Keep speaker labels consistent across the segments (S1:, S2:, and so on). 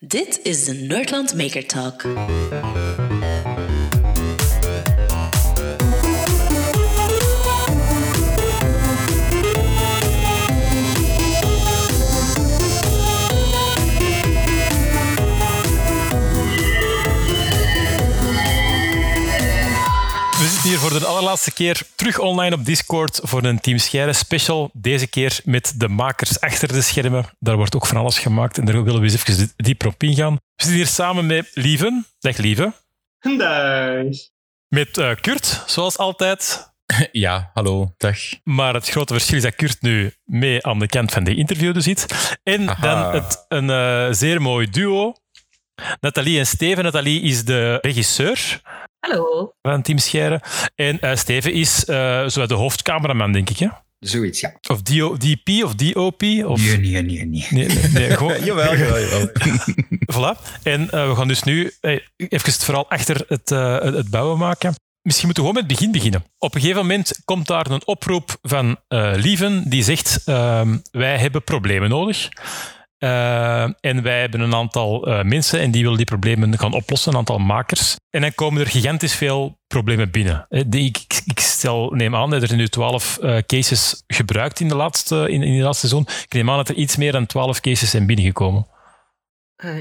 S1: Dit is de Nerdland Maker Talk.
S2: Voor de allerlaatste keer terug online op Discord voor een Team Scheire special. Deze keer met de makers achter de schermen. Daar wordt ook van alles gemaakt en daar willen we eens even diep op ingaan. We zitten hier samen met Lieven. Dag Lieve.
S3: Dag.
S2: Met eh, Kurt, zoals altijd.
S4: Ja, hallo, dag.
S2: Maar het grote verschil is dat Kurt nu mee aan de kant van de interview zit. En
S4: Aha.
S2: dan het, een eh, zeer mooi duo. Nathalie en Steven. Nathalie is de regisseur
S5: Hallo.
S2: van Team Scheire. En eh, Steven is eh, zo de hoofdcameraman, denk ik. Hè?
S4: Zoiets, ja.
S2: Of DO, DP of DOP. Of...
S4: Nee, nee, nee, nee.
S2: Nee, nee, nee, gewoon,
S4: jawel, jawel, jawel.
S2: voilà. En eh, we gaan dus nu eh, even het verhaal achter het, eh, het- bouwen maken. Misschien moeten we gewoon met het begin beginnen. Op een gegeven moment komt daar een oproep van eh, Lieven die zegt: ehm, Wij hebben problemen nodig. Eh, en wij hebben een aantal eh, mensen en die willen die problemen gaan oplossen, een aantal makers. En dan komen er gigantisch veel problemen binnen. Eh, die- Ik, ik, stel, neem aan, dat er nu twaalf eh, cases gebruikt in de, laatste, in, in de laatste seizoen. Ik neem aan dat er iets meer dan twaalf cases zijn binnengekomen.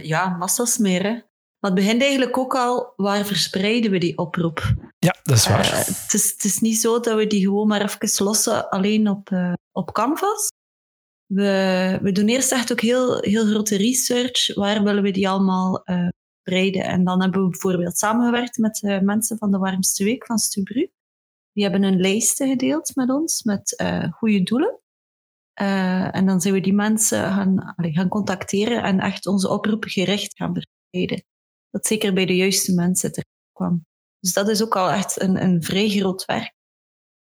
S5: Ja, massas meer, hè. Maar het begint eigenlijk ook al, waar verspreiden we die oproep?
S2: Ja, dat is waar.
S5: Het, is, het is niet zo dat we die gewoon maar even lossen alleen op, op Canvas. We, we doen eerst echt ook heel, heel grote research. Waar willen we die allemaal eh spreiden? En dan hebben we bijvoorbeeld samengewerkt met de mensen van de Warmste Week van Stubru. Die hebben een lijst gedeeld met ons met eh goede doelen. Eh, en dan zijn we die mensen gaan, gaan contacteren en echt onze oproep gericht gaan verspreiden. Dat zeker bij de juiste mensen terecht kwam. Dus dat is ook al echt een, een vrij groot werk.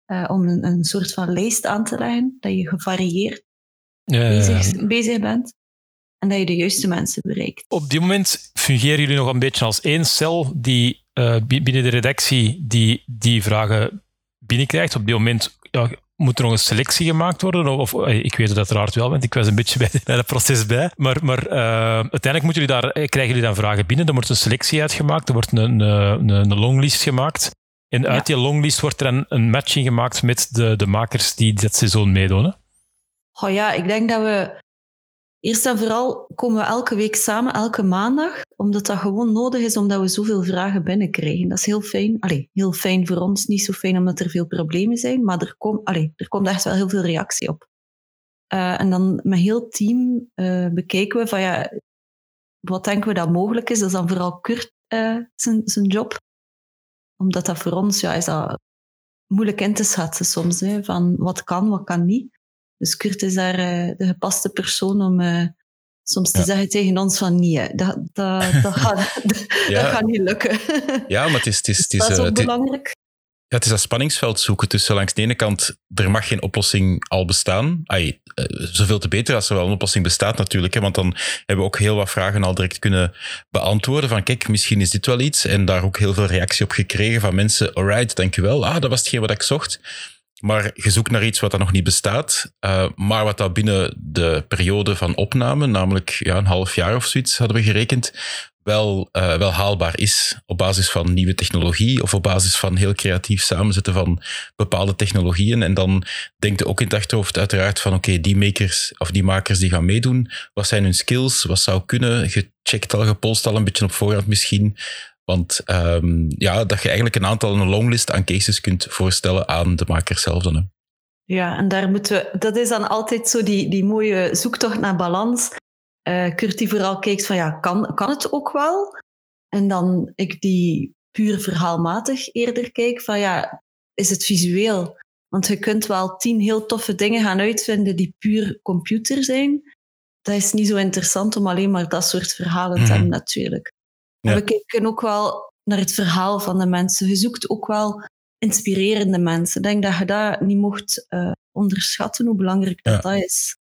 S5: eh, om een, een soort van lijst aan te leggen, dat je gevarieerd
S2: Eh,
S5: bezig, bezig bent en dat je de juiste mensen bereikt.
S2: op dit moment fungeren jullie nog een beetje als één cel die eh, bi- binnen de redactie die, die vragen binnenkrijgt. Op dit moment ja, moet er nog een selectie gemaakt worden. Of, of, eh, ik weet het uiteraard wel, want ik was een beetje bij, bij het proces bij. Maar, maar eh, uiteindelijk moeten jullie daar, eh, krijgen jullie dan vragen binnen. Er wordt een selectie uitgemaakt, er wordt een, een, een, longlist gemaakt. En uit die longlist wordt er dan een matching gemaakt met de, de makers die dat seizoen meedoen.
S5: Oh ja, ik denk dat we eerst en vooral komen we elke week samen, elke maandag, omdat dat gewoon nodig is, omdat we zoveel vragen binnenkrijgen. Dat is heel fijn. Allee, heel fijn voor ons, niet zo fijn omdat er veel problemen zijn, maar er, kom, allee, er komt echt wel heel veel reactie op. Eh, en dan met heel team eh, bekijken we van ja, wat denken we dat mogelijk is. Dat is dan vooral Kurt eh, zijn, zijn job. Omdat dat voor ons ja, is dat moeilijk in te schatten soms, hè, van wat kan, wat kan niet. Dus Kurt is daar eh, de gepaste persoon om eh, soms te
S4: Ja.
S5: zeggen tegen ons van nee, dat, dat, dat, gaat, dat gaat niet lukken.
S4: Ja, maar het is, het is, het is,
S5: dat is
S4: eh,
S5: ook
S4: het is-
S5: belangrijk.
S4: ja, het is dat spanningsveld zoeken tussen langs de ene kant, er mag geen oplossing al bestaan. Ai, zoveel te beter als er wel een oplossing bestaat natuurlijk. Hè, want dan hebben we ook heel wat vragen al direct kunnen beantwoorden. Van kijk, misschien is dit wel iets. En daar ook heel veel reactie op gekregen van mensen. Alright, dankjewel. Ah, dat was hetgeen wat ik zocht. Maar je zoekt naar iets wat dat nog niet bestaat, eh, maar wat dat binnen de periode van opname, namelijk ja, een half jaar of zoiets hadden we gerekend, wel, eh, wel haalbaar is op basis van nieuwe technologie of op basis van heel creatief samenzetten van bepaalde technologieën. En dan denk je ook in het achterhoofd uiteraard van oké, die makers of die makers die gaan meedoen, wat zijn hun skills, wat zou kunnen, gecheckt al, gepolst al een beetje op voorhand misschien. Want ehm, ja, dat je eigenlijk een aantal, een longlist aan cases kunt voorstellen aan de makers zelf dan. Hè.
S5: Ja, en daar moeten we, dat is dan altijd zo die, die mooie zoektocht naar balans. Eh Kurt die vooral kijkt van ja, kan, kan het ook wel? En dan ik die puur verhaalmatig eerder kijk van ja, is het visueel? Want je kunt wel tien heel toffe dingen gaan uitvinden die puur computer zijn. Dat is niet zo interessant om alleen maar dat soort verhalen te
S4: Mhm.
S5: hebben natuurlijk. En
S4: Ja.
S5: we kijken ook wel naar het verhaal van de mensen. Je zoekt ook wel inspirerende mensen. Ik denk dat je dat niet mocht eh, onderschatten, hoe belangrijk
S4: Ja.
S5: dat, dat is.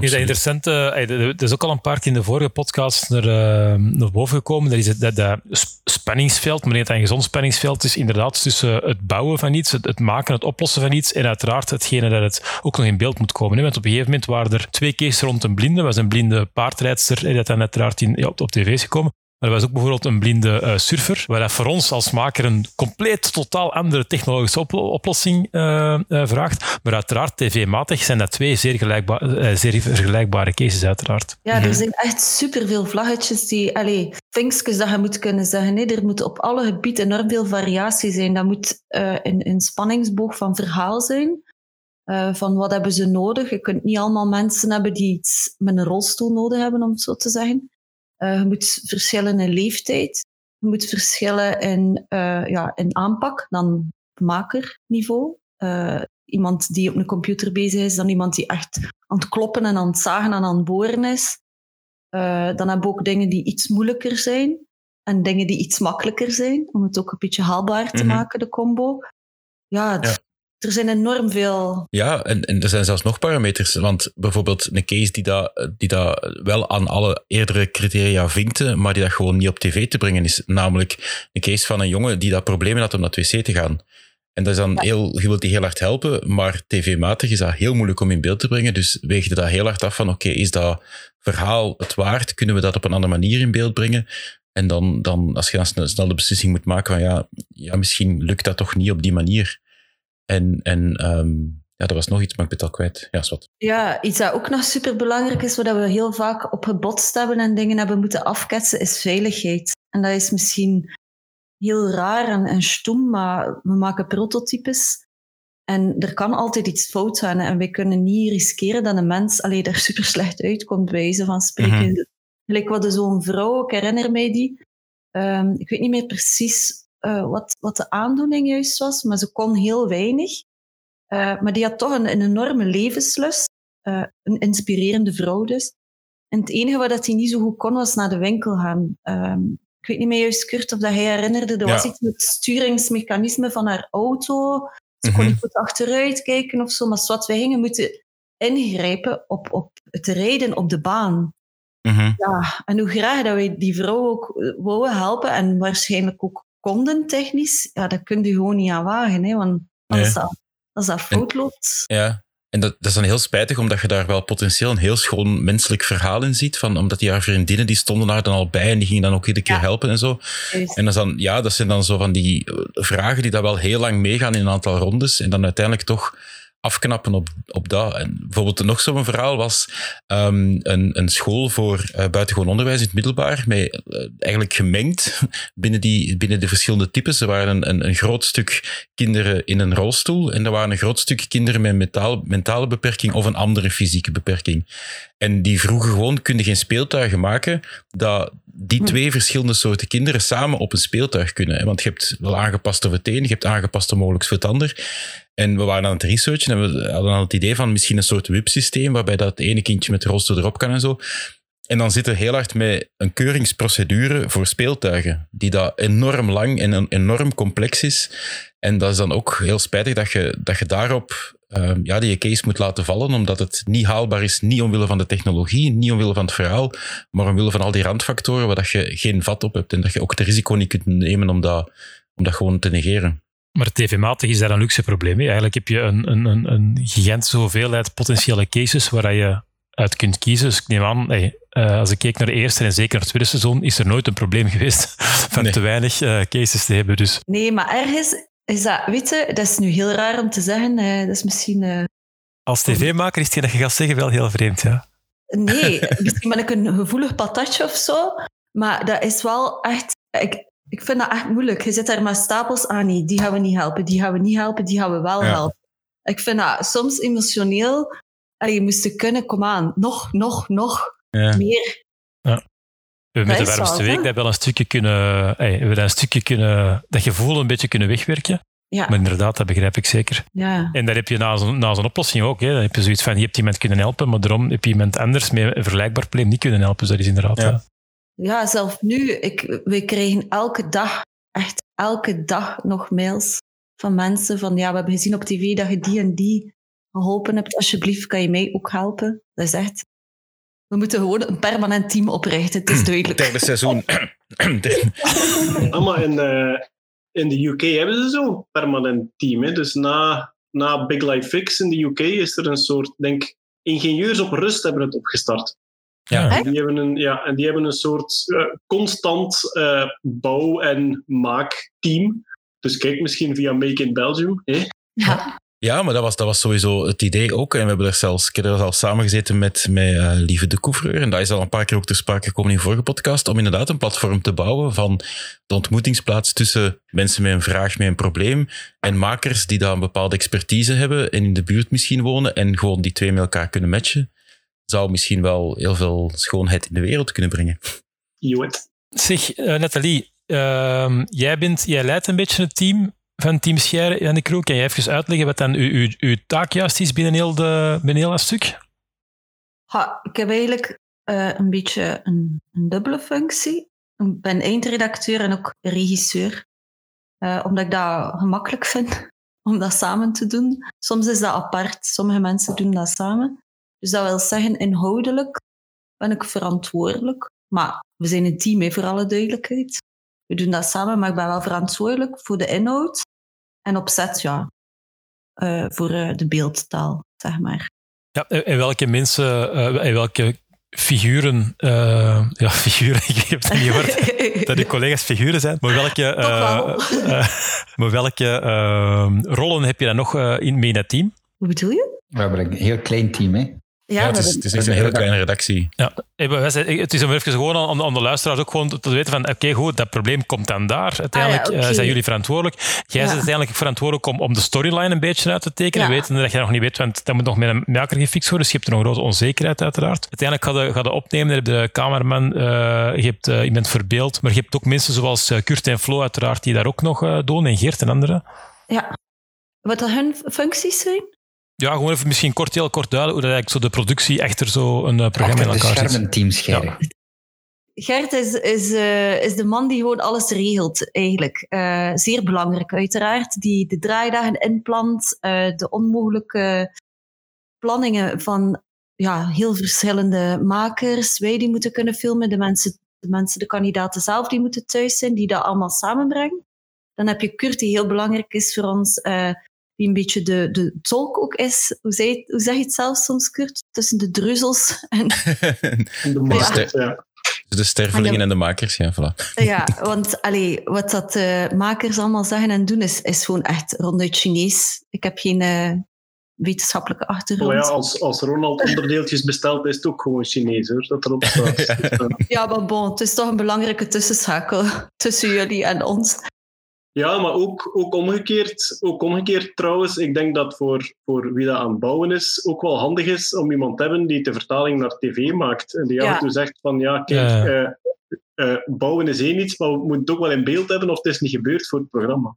S2: Is dat interessant? uh, is ook al een paar keer in de vorige podcast naar, uh, naar boven gekomen. Dat is het, dat, dat spanningsveld, maar niet een gezond spanningsveld is inderdaad tussen het bouwen van iets, het, het, maken, het oplossen van iets en uiteraard hetgene dat het ook nog in beeld moet komen. Hè? Want op een gegeven moment waren er twee cases rond een blinde. was een blinde paardrijdster, dat dan uiteraard in, op, op tv is gekomen. Maar er was ook bijvoorbeeld een blinde uh, surfer, waar dat voor ons als maker een compleet totaal andere technologische oplossing uh, uh, vraagt. Maar uiteraard, tv-matig zijn dat twee zeer, gelijkba zeer vergelijkbare cases, uiteraard.
S5: Ja, er mhm. zijn echt superveel vlaggetjes die... Allee, vinkjes dat je moet kunnen zeggen. Nee, er moet op alle gebieden enorm veel variatie zijn. Dat moet een, een spanningsboog van verhaal zijn. van wat hebben ze nodig? Je kunt niet allemaal mensen hebben die iets met een rolstoel nodig hebben, om het zo te zeggen. Uh, je moet verschillen in leeftijd. Je moet verschillen in, uh, ja, in aanpak dan makerniveau. Uh, iemand die op een computer bezig is, dan iemand die echt aan het kloppen en aan het zagen en aan het boren is. dan hebben we ook dingen die iets moeilijker zijn en dingen die iets makkelijker zijn, om het ook een beetje haalbaar te mhm. maken, de combo. Ja, ja, er zijn enorm veel.
S4: Ja, en, en er zijn zelfs nog parameters. Want bijvoorbeeld een case die dat, die dat wel aan alle eerdere criteria vinkte, maar die dat gewoon niet op tv te brengen is. Namelijk een case van een jongen die dat problemen had om naar het wc te gaan. En dat is dan heel, je wilt die heel hard helpen, maar tv-matig is dat heel moeilijk om in beeld te brengen. Dus weeg je dat heel hard af van, oké, is dat verhaal het waard? Kunnen we dat op een andere manier in beeld brengen? En dan, dan als je dan snel de beslissing moet maken van, ja, ja, misschien lukt dat toch niet op die manier. En, en um, ja, er was nog iets, maar ik ben het al kwijt. Ja, wat.
S5: Ja, iets dat ook nog super belangrijk is, waar we heel vaak op gebotst hebben en dingen hebben moeten afketsen, is veiligheid. En dat is misschien heel raar en, en stoem, maar we maken prototypes. En er kan altijd iets fout gaan. En wij kunnen niet riskeren dat een mens alleen daar super slecht uitkomt, bij wijze van spreken. Mm -hmm. Gelijk wat zo'n vrouw, ik herinner mij die. Um, ik weet niet meer precies uh, wat, wat de aandoening juist was, maar ze kon heel weinig. Uh, maar die had toch een, een enorme levenslust. Uh, een inspirerende vrouw dus. En het enige wat hij niet zo goed kon, was naar de winkel gaan. Um, ik weet niet meer juist, Kurt, of dat hij herinnerde. Er was iets met het sturingsmechanisme van haar auto. Ze kon mhm. niet goed achteruit kijken of zo. Maar wat wij gingen moeten ingrijpen op, op het rijden op de baan. Mm Ja, en hoe graag dat wij die vrouw ook wouden helpen en waarschijnlijk ook technisch, ja, dat kun je gewoon niet aan wagen. Hè, want als, dat, als dat fout loopt...
S4: Ja, en dat, dat, is dan heel spijtig, omdat je daar wel potentieel een heel schoon menselijk verhaal in ziet. Van, omdat die haar vriendinnen, die stonden daar dan al bij en die gingen dan ook iedere keer helpen en zo. En dat, dan, ja, dat zijn dan zo van die eh, vragen die dat wel heel lang meegaan in een aantal rondes. En dan uiteindelijk toch afknappen op, op dat. En bijvoorbeeld nog zo'n verhaal was um, een, een school voor uh, buitengewoon onderwijs in het middelbaar, met, uh, eigenlijk gemengd binnen, die, binnen de verschillende types. Er waren een, een, een, groot stuk kinderen in een rolstoel en er waren een groot stuk kinderen met mentaal, mentale beperking of een andere fysieke beperking. En die vroegen gewoon, kun je geen speeltuigen maken dat die hm. twee verschillende soorten kinderen samen op een speeltuig kunnen. Want je hebt wel aangepaste voor het een, je hebt aangepaste mogelijk voor het ander. En we waren aan het researchen en we hadden al het idee van misschien een soort WIP-systeem, waarbij dat ene kindje met de rolstoel erop kan en zo. En dan zit er heel hard met een keuringsprocedure voor speeltuigen, die dat enorm lang en enorm complex is. En dat is dan ook heel spijtig dat je, dat je daarop uh, ja, die case moet laten vallen, omdat het niet haalbaar is, niet omwille van de technologie, niet omwille van het verhaal, maar omwille van al die randfactoren waar dat je geen vat op hebt en dat je ook het risico niet kunt nemen om dat, om dat gewoon te negeren.
S2: Maar tv-matig is daar een luxe probleem. Eigenlijk heb je een, een, een, een gigantische hoeveelheid potentiële cases waar je uit kunt kiezen. Dus ik neem aan, hey, uh, als ik keek naar de eerste en zeker naar het tweede seizoen, is er nooit een probleem geweest van te weinig uh, cases te hebben. Dus.
S5: Nee, maar ergens is dat, weet je, dat is nu heel raar om te zeggen. Uh, dat is misschien...
S2: Als tv-maker is het dat je gaat zeggen wel heel vreemd, ja.
S5: Nee, misschien ben ik een gevoelig patatje of zo. Maar dat is wel echt... Ik, ik vind dat echt moeilijk. Je zit daar met stapels aan. Nee, die gaan we niet helpen, die gaan we niet helpen, die gaan we wel helpen. Ik vind dat soms emotioneel. Allee, je moest kunnen, kom aan, nog, nog, nog ja. meer. Ja.
S2: We hebben met de warmste week dat wel een stukje kunnen, hey, we dat een stukje kunnen, dat gevoel een beetje kunnen wegwerken. Ja. Maar inderdaad, dat begrijp ik zeker.
S5: Ja.
S2: En daar heb je na zo'n, na zo'n oplossing ook. Hè. Dan heb je zoiets van, je hebt iemand kunnen helpen, maar daarom heb je iemand anders met een vergelijkbaar probleem niet kunnen helpen. Dus dat is inderdaad... Ja.
S5: Ja, zelf nu. Ik, we krijgen elke dag, echt elke dag nog mails van mensen van ja, we hebben gezien op tv dat je die en die geholpen hebt, alsjeblieft, kan je mij ook helpen. Dat is echt... We moeten gewoon een permanent team oprichten, het is duidelijk.
S4: Derde seizoen.
S3: Maar in, eh, in de UK hebben ze zo'n permanent team. Hè? Dus na, na Big Life Fix in de UK is er een soort, denk ingenieurs op rust hebben het opgestart.
S2: Ja.
S3: En die hebben een, ja, en die hebben een soort eh, constant eh, bouw- en maakteam. Dus kijk misschien via Make in Belgium. Hè?
S5: Ja.
S4: Ja, maar dat was, dat was sowieso het idee ook. En we hebben er zelfs, ik heb er zelfs samengezeten met, met eh, Lieve de Couvreur. En dat is al een paar keer ook ter sprake gekomen in de vorige podcast. Om inderdaad een platform te bouwen van de ontmoetingsplaats tussen mensen met een vraag, met een probleem. En makers die daar een bepaalde expertise hebben en in de buurt misschien wonen. En gewoon die twee met elkaar kunnen matchen. Zou misschien wel heel veel schoonheid in de wereld kunnen brengen.
S3: Joet.
S2: Zeg, eh, Nathalie, ehm, jij, bent, jij leidt een beetje het team van Team Scheire en de Kroek. Kan je even uitleggen wat dan uw, uw, taak juist is binnen heel, de, binnen heel dat stuk?
S5: Ha, ik heb eigenlijk eh, een beetje een, een dubbele functie. Ik ben eindredacteur en ook regisseur. Eh, omdat ik dat gemakkelijk vind om dat samen te doen. Soms is dat apart, sommige mensen doen dat samen. Dus dat wil zeggen, inhoudelijk ben ik verantwoordelijk. Maar we zijn een team, voor alle duidelijkheid. We doen dat samen, maar ik ben wel verantwoordelijk voor de inhoud. En opzet, ja, eh, voor eh, de beeldtaal, zeg maar.
S2: Ja, en welke mensen, eh, en welke figuren, eh, ja, figuren, ik heb het niet gehoord dat uw collega's figuren zijn, maar welke,
S5: wel.
S2: maar welke rollen heb je dan nog eh, in mee in het team?
S5: Hoe bedoel je?
S6: We hebben een heel klein team, hè.
S5: Ja,
S4: Ja, het, is,
S5: hebben-
S4: het is echt een hele kleine redactie.
S2: Ja, het is om even gewoon aan, aan de luisteraars ook gewoon te weten van, oké, goed, dat probleem komt dan daar. Uiteindelijk
S5: Ah ja,
S2: eh, zijn jullie verantwoordelijk. Jij
S5: Ja.
S2: bent uiteindelijk verantwoordelijk om, om de storyline een beetje uit te tekenen.
S5: Ja.
S2: Weten dat je nog niet weet, want dat moet nog met een maker gefixt worden. Dus je hebt er nog een grote onzekerheid uiteraard. Uiteindelijk ga je, ga je opnemen, je hebt de cameraman, eh, je hebt eh, iemand verbeeld, maar je hebt ook mensen zoals Kurt en Flo uiteraard, die daar ook nog eh, doen, en Geert en anderen.
S5: Ja. Wat dat hun functies zijn?
S2: Ja, gewoon even misschien kort, heel kort duiden hoe dat eigenlijk zo de productie achter zo'n eh, programma
S6: Achter
S2: in
S6: de
S2: elkaar zit.
S6: schermen team scheiden.
S5: Gert is, is, eh, is de man die gewoon alles regelt, eigenlijk. Eh, zeer belangrijk, uiteraard. Die de draaidagen inplant, eh, de onmogelijke planningen van ja, heel verschillende makers. Wij die moeten kunnen filmen, de mensen, de mensen, de kandidaten zelf die moeten thuis zijn, die dat allemaal samenbrengen. Dan heb je Kurt, die heel belangrijk is voor ons, die een beetje de, de tolk ook is. Hoe, zei, hoe zeg je het zelf soms, Kurt? Tussen de dreuzels en
S3: De ja.
S4: de stervelingen en de makers, ja, voilà.
S5: Ja, want allee, wat dat eh, makers allemaal zeggen en doen, is, is gewoon echt ronduit Chinees. Ik heb geen eh, wetenschappelijke achtergrond.
S3: Maar ja,
S5: ja,
S3: als, als Ronald onderdeeltjes bestelt, is het ook gewoon Chinees, hoor, dat erop staat. Dus, eh,
S5: maar bon, het is toch een belangrijke tussenschakel tussen jullie en ons.
S3: Ja, maar ook, ook, omgekeerd, ook omgekeerd trouwens. Ik denk dat voor, voor wie dat aan het bouwen is, ook wel handig is om iemand te hebben die de vertaling naar tv maakt. En die
S5: Ja.
S3: af en toe zegt van, ja, kijk,
S2: Ja.
S3: eh, eh, bouwen is één iets, maar we moeten het ook wel in beeld hebben of het is niet gebeurd voor het programma.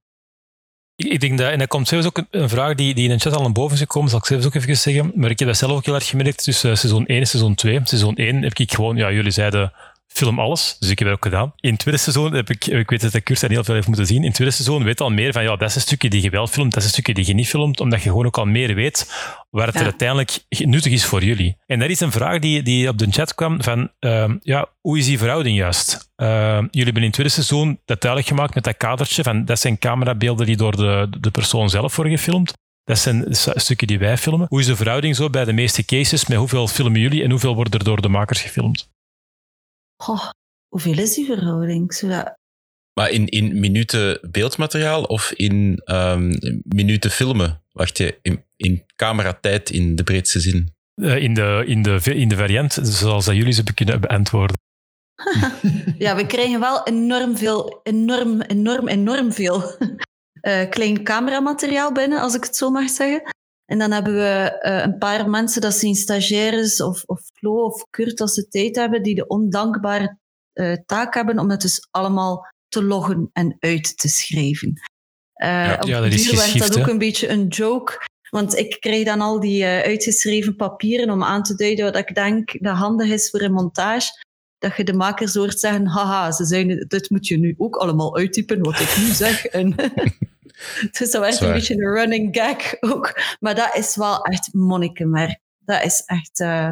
S2: Ik, ik denk dat, en dat komt zelfs ook een, een vraag die, die in de chat al naar boven is gekomen, zal ik zelfs ook even zeggen. Maar ik heb dat zelf ook heel erg gemerkt tussen seizoen 1 en seizoen 2. Seizoen 1 heb ik gewoon, ja, jullie zeiden film alles, dus ik heb dat ook gedaan. In het tweede seizoen heb ik, ik weet dat de daar heel veel heeft moeten zien. In het tweede seizoen weet je al meer van, ja, dat is een stukje die je wel filmt, dat is een stukje die je niet filmt, omdat je gewoon ook al meer weet waar het er uiteindelijk nuttig is voor jullie. En dat is een vraag die, die op de chat kwam van, ehm, ja, hoe is die verhouding juist? Ehm, jullie hebben in het tweede seizoen dat duidelijk gemaakt met dat kadertje van, dat zijn camerabeelden die door de, de persoon zelf worden gefilmd. Dat zijn stukken die wij filmen. Hoe is de verhouding zo bij de meeste cases? Met hoeveel filmen jullie en hoeveel wordt er door de makers gefilmd?
S5: Goh, hoeveel is die verhouding? Zodat,
S4: Maar in, in minuten beeldmateriaal of in ehm, minuten filmen? Wacht je, in, in cameratijd in de breedste zin?
S2: Eh, in, de, in, de, in de variant, zoals dat jullie ze kunnen beantwoorden.
S5: ja, we krijgen wel enorm veel, enorm, enorm, enorm veel eh, klein cameramateriaal binnen, als ik het zo mag zeggen. En dan hebben we eh, een paar mensen, dat zijn stagiaires of, of Flo of Kurt, als ze tijd hebben, die de ondankbare eh, taak hebben om het dus allemaal te loggen en uit te schrijven. Eh,
S2: Ja,
S5: op
S2: ja,
S5: de
S2: dat is
S5: werd dat ook
S2: hè?
S5: een beetje een joke. Want ik krijg dan al die eh, uitgeschreven papieren om aan te duiden wat ik denk dat handig is voor een montage. Dat je de makers hoort zeggen, haha, ze zijn, dit moet je nu ook allemaal uittypen wat ik nu zeg. En Dus dat werd
S4: Zwaar.
S5: een beetje een running gag ook. Maar dat is wel echt monnikenwerk. Dat is echt... eh,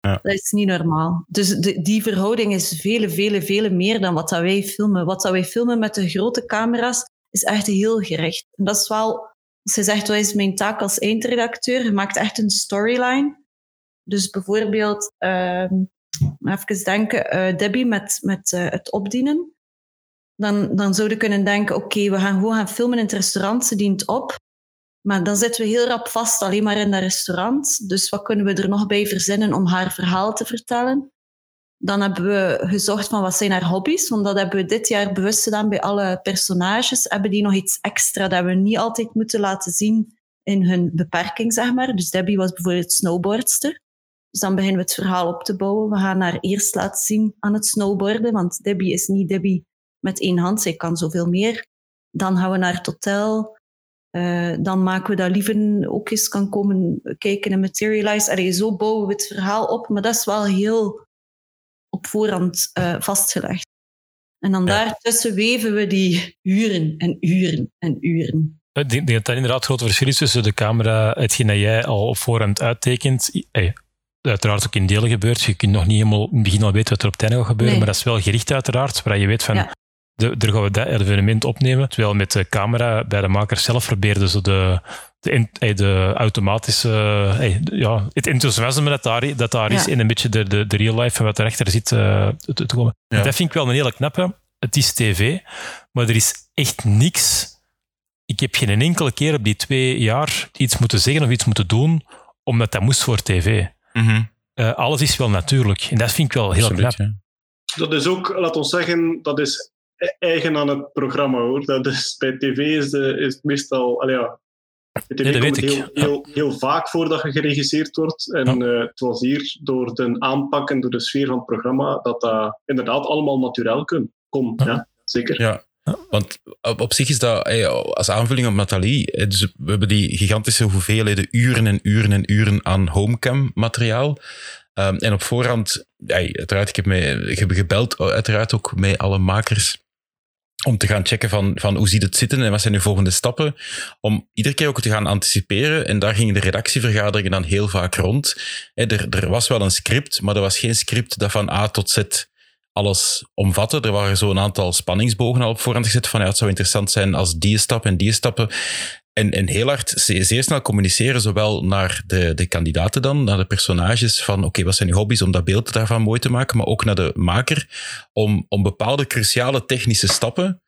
S4: Ja.
S5: Dat is niet normaal. Dus de, die verhouding is vele, vele, vele meer dan wat dat wij filmen. Wat dat wij filmen met de grote camera's is echt heel gericht. En dat is wel... Je zegt, wat is mijn taak als eindredacteur? Je maakt echt een storyline. Dus bijvoorbeeld... ehm, even denken, eh, Debbie met, met eh, het opdienen dan, dan zouden we kunnen denken, oké, we gaan gewoon gaan filmen in het restaurant, ze dient op. Maar dan zitten we heel rap vast alleen maar in dat restaurant. Dus wat kunnen we er nog bij verzinnen om haar verhaal te vertellen? Dan hebben we gezocht van wat zijn haar hobby's, want dat hebben we dit jaar bewust gedaan bij alle personages. Hebben die nog iets extra dat we niet altijd moeten laten zien in hun beperking, zeg maar. Dus Debbie was bijvoorbeeld snowboardster. Dus dan beginnen we het verhaal op te bouwen. We gaan haar eerst laten zien aan het snowboarden, want Debbie is niet Debbie met één hand. Zij kan zoveel meer. Dan gaan we naar het hotel. Eh, dan maken we dat Lieven ook eens kan komen kijken en materialize. Allee, zo bouwen we het verhaal op. Maar dat is wel heel op voorhand eh, vastgelegd. En dan
S4: Ja.
S5: daartussen weven we die uren en uren en uren.
S2: Ik denk, dat dat inderdaad grote verschil is tussen de camera, hetgeen dat jij al op voorhand uittekent. Hey, uiteraard ook in delen gebeurt. Je kunt nog niet helemaal in het begin al weten wat er op het einde gaat gebeuren,
S5: Nee.
S2: maar dat is wel gericht uiteraard, waar je weet van,
S5: Ja.
S2: De, daar gaan we dat evenement opnemen. Terwijl met de camera bij de makers zelf probeerden ze de, de, in- hey, de automatische, hey, de- ja, het enthousiasme dat daar, dat daar is en een beetje de, de, de real life van wat erachter zit eh, te, te komen.
S4: Ja.
S2: Dat vind ik wel een hele knappe. Het is tv, maar er is echt niks ik heb geen enkele keer op die twee jaar iets moeten zeggen of iets moeten doen, omdat dat moest voor tv.
S4: Mhm.
S2: Eh, alles is wel natuurlijk. En dat vind ik wel heel knap.
S3: Dat is ook, laat ons zeggen, dat is eigen aan het programma hoor. Dat is, bij tv is, de, is het meestal. Allee, ja, bij tv
S2: Nee, dat
S3: komt het heel, heel, heel vaak voor dat je geregisseerd wordt. En eh, het was hier door de aanpak en door de sfeer van het programma dat dat inderdaad allemaal natuurlijk kon. kon
S2: Ja.
S3: ja. zeker.
S4: Ja, want op, op zich is dat, als aanvulling op Nathalie, dus we hebben die gigantische hoeveelheden uren en uren en uren aan homecam materiaal. Ehm, en op voorhand, uiteraard, ik heb, mee, ik heb gebeld, uiteraard ook met alle makers, om te gaan checken van, van hoe ziet het zitten en wat zijn de volgende stappen. Om iedere keer ook te gaan anticiperen. En daar gingen de redactievergaderingen dan heel vaak rond. Er, er was wel een script, maar er was geen script dat van A tot Z alles omvatte. Er waren zo een aantal spanningsbogen al op voorhand gezet van ja, het zou interessant zijn als die stap en die stappen. En, en heel hard, ze- zeer snel communiceren, zowel naar de, de kandidaten dan, naar de personages, van oké, wat zijn je hobby's om dat beeld daarvan mooi te maken, maar ook naar de maker, om, om bepaalde cruciale technische stappen,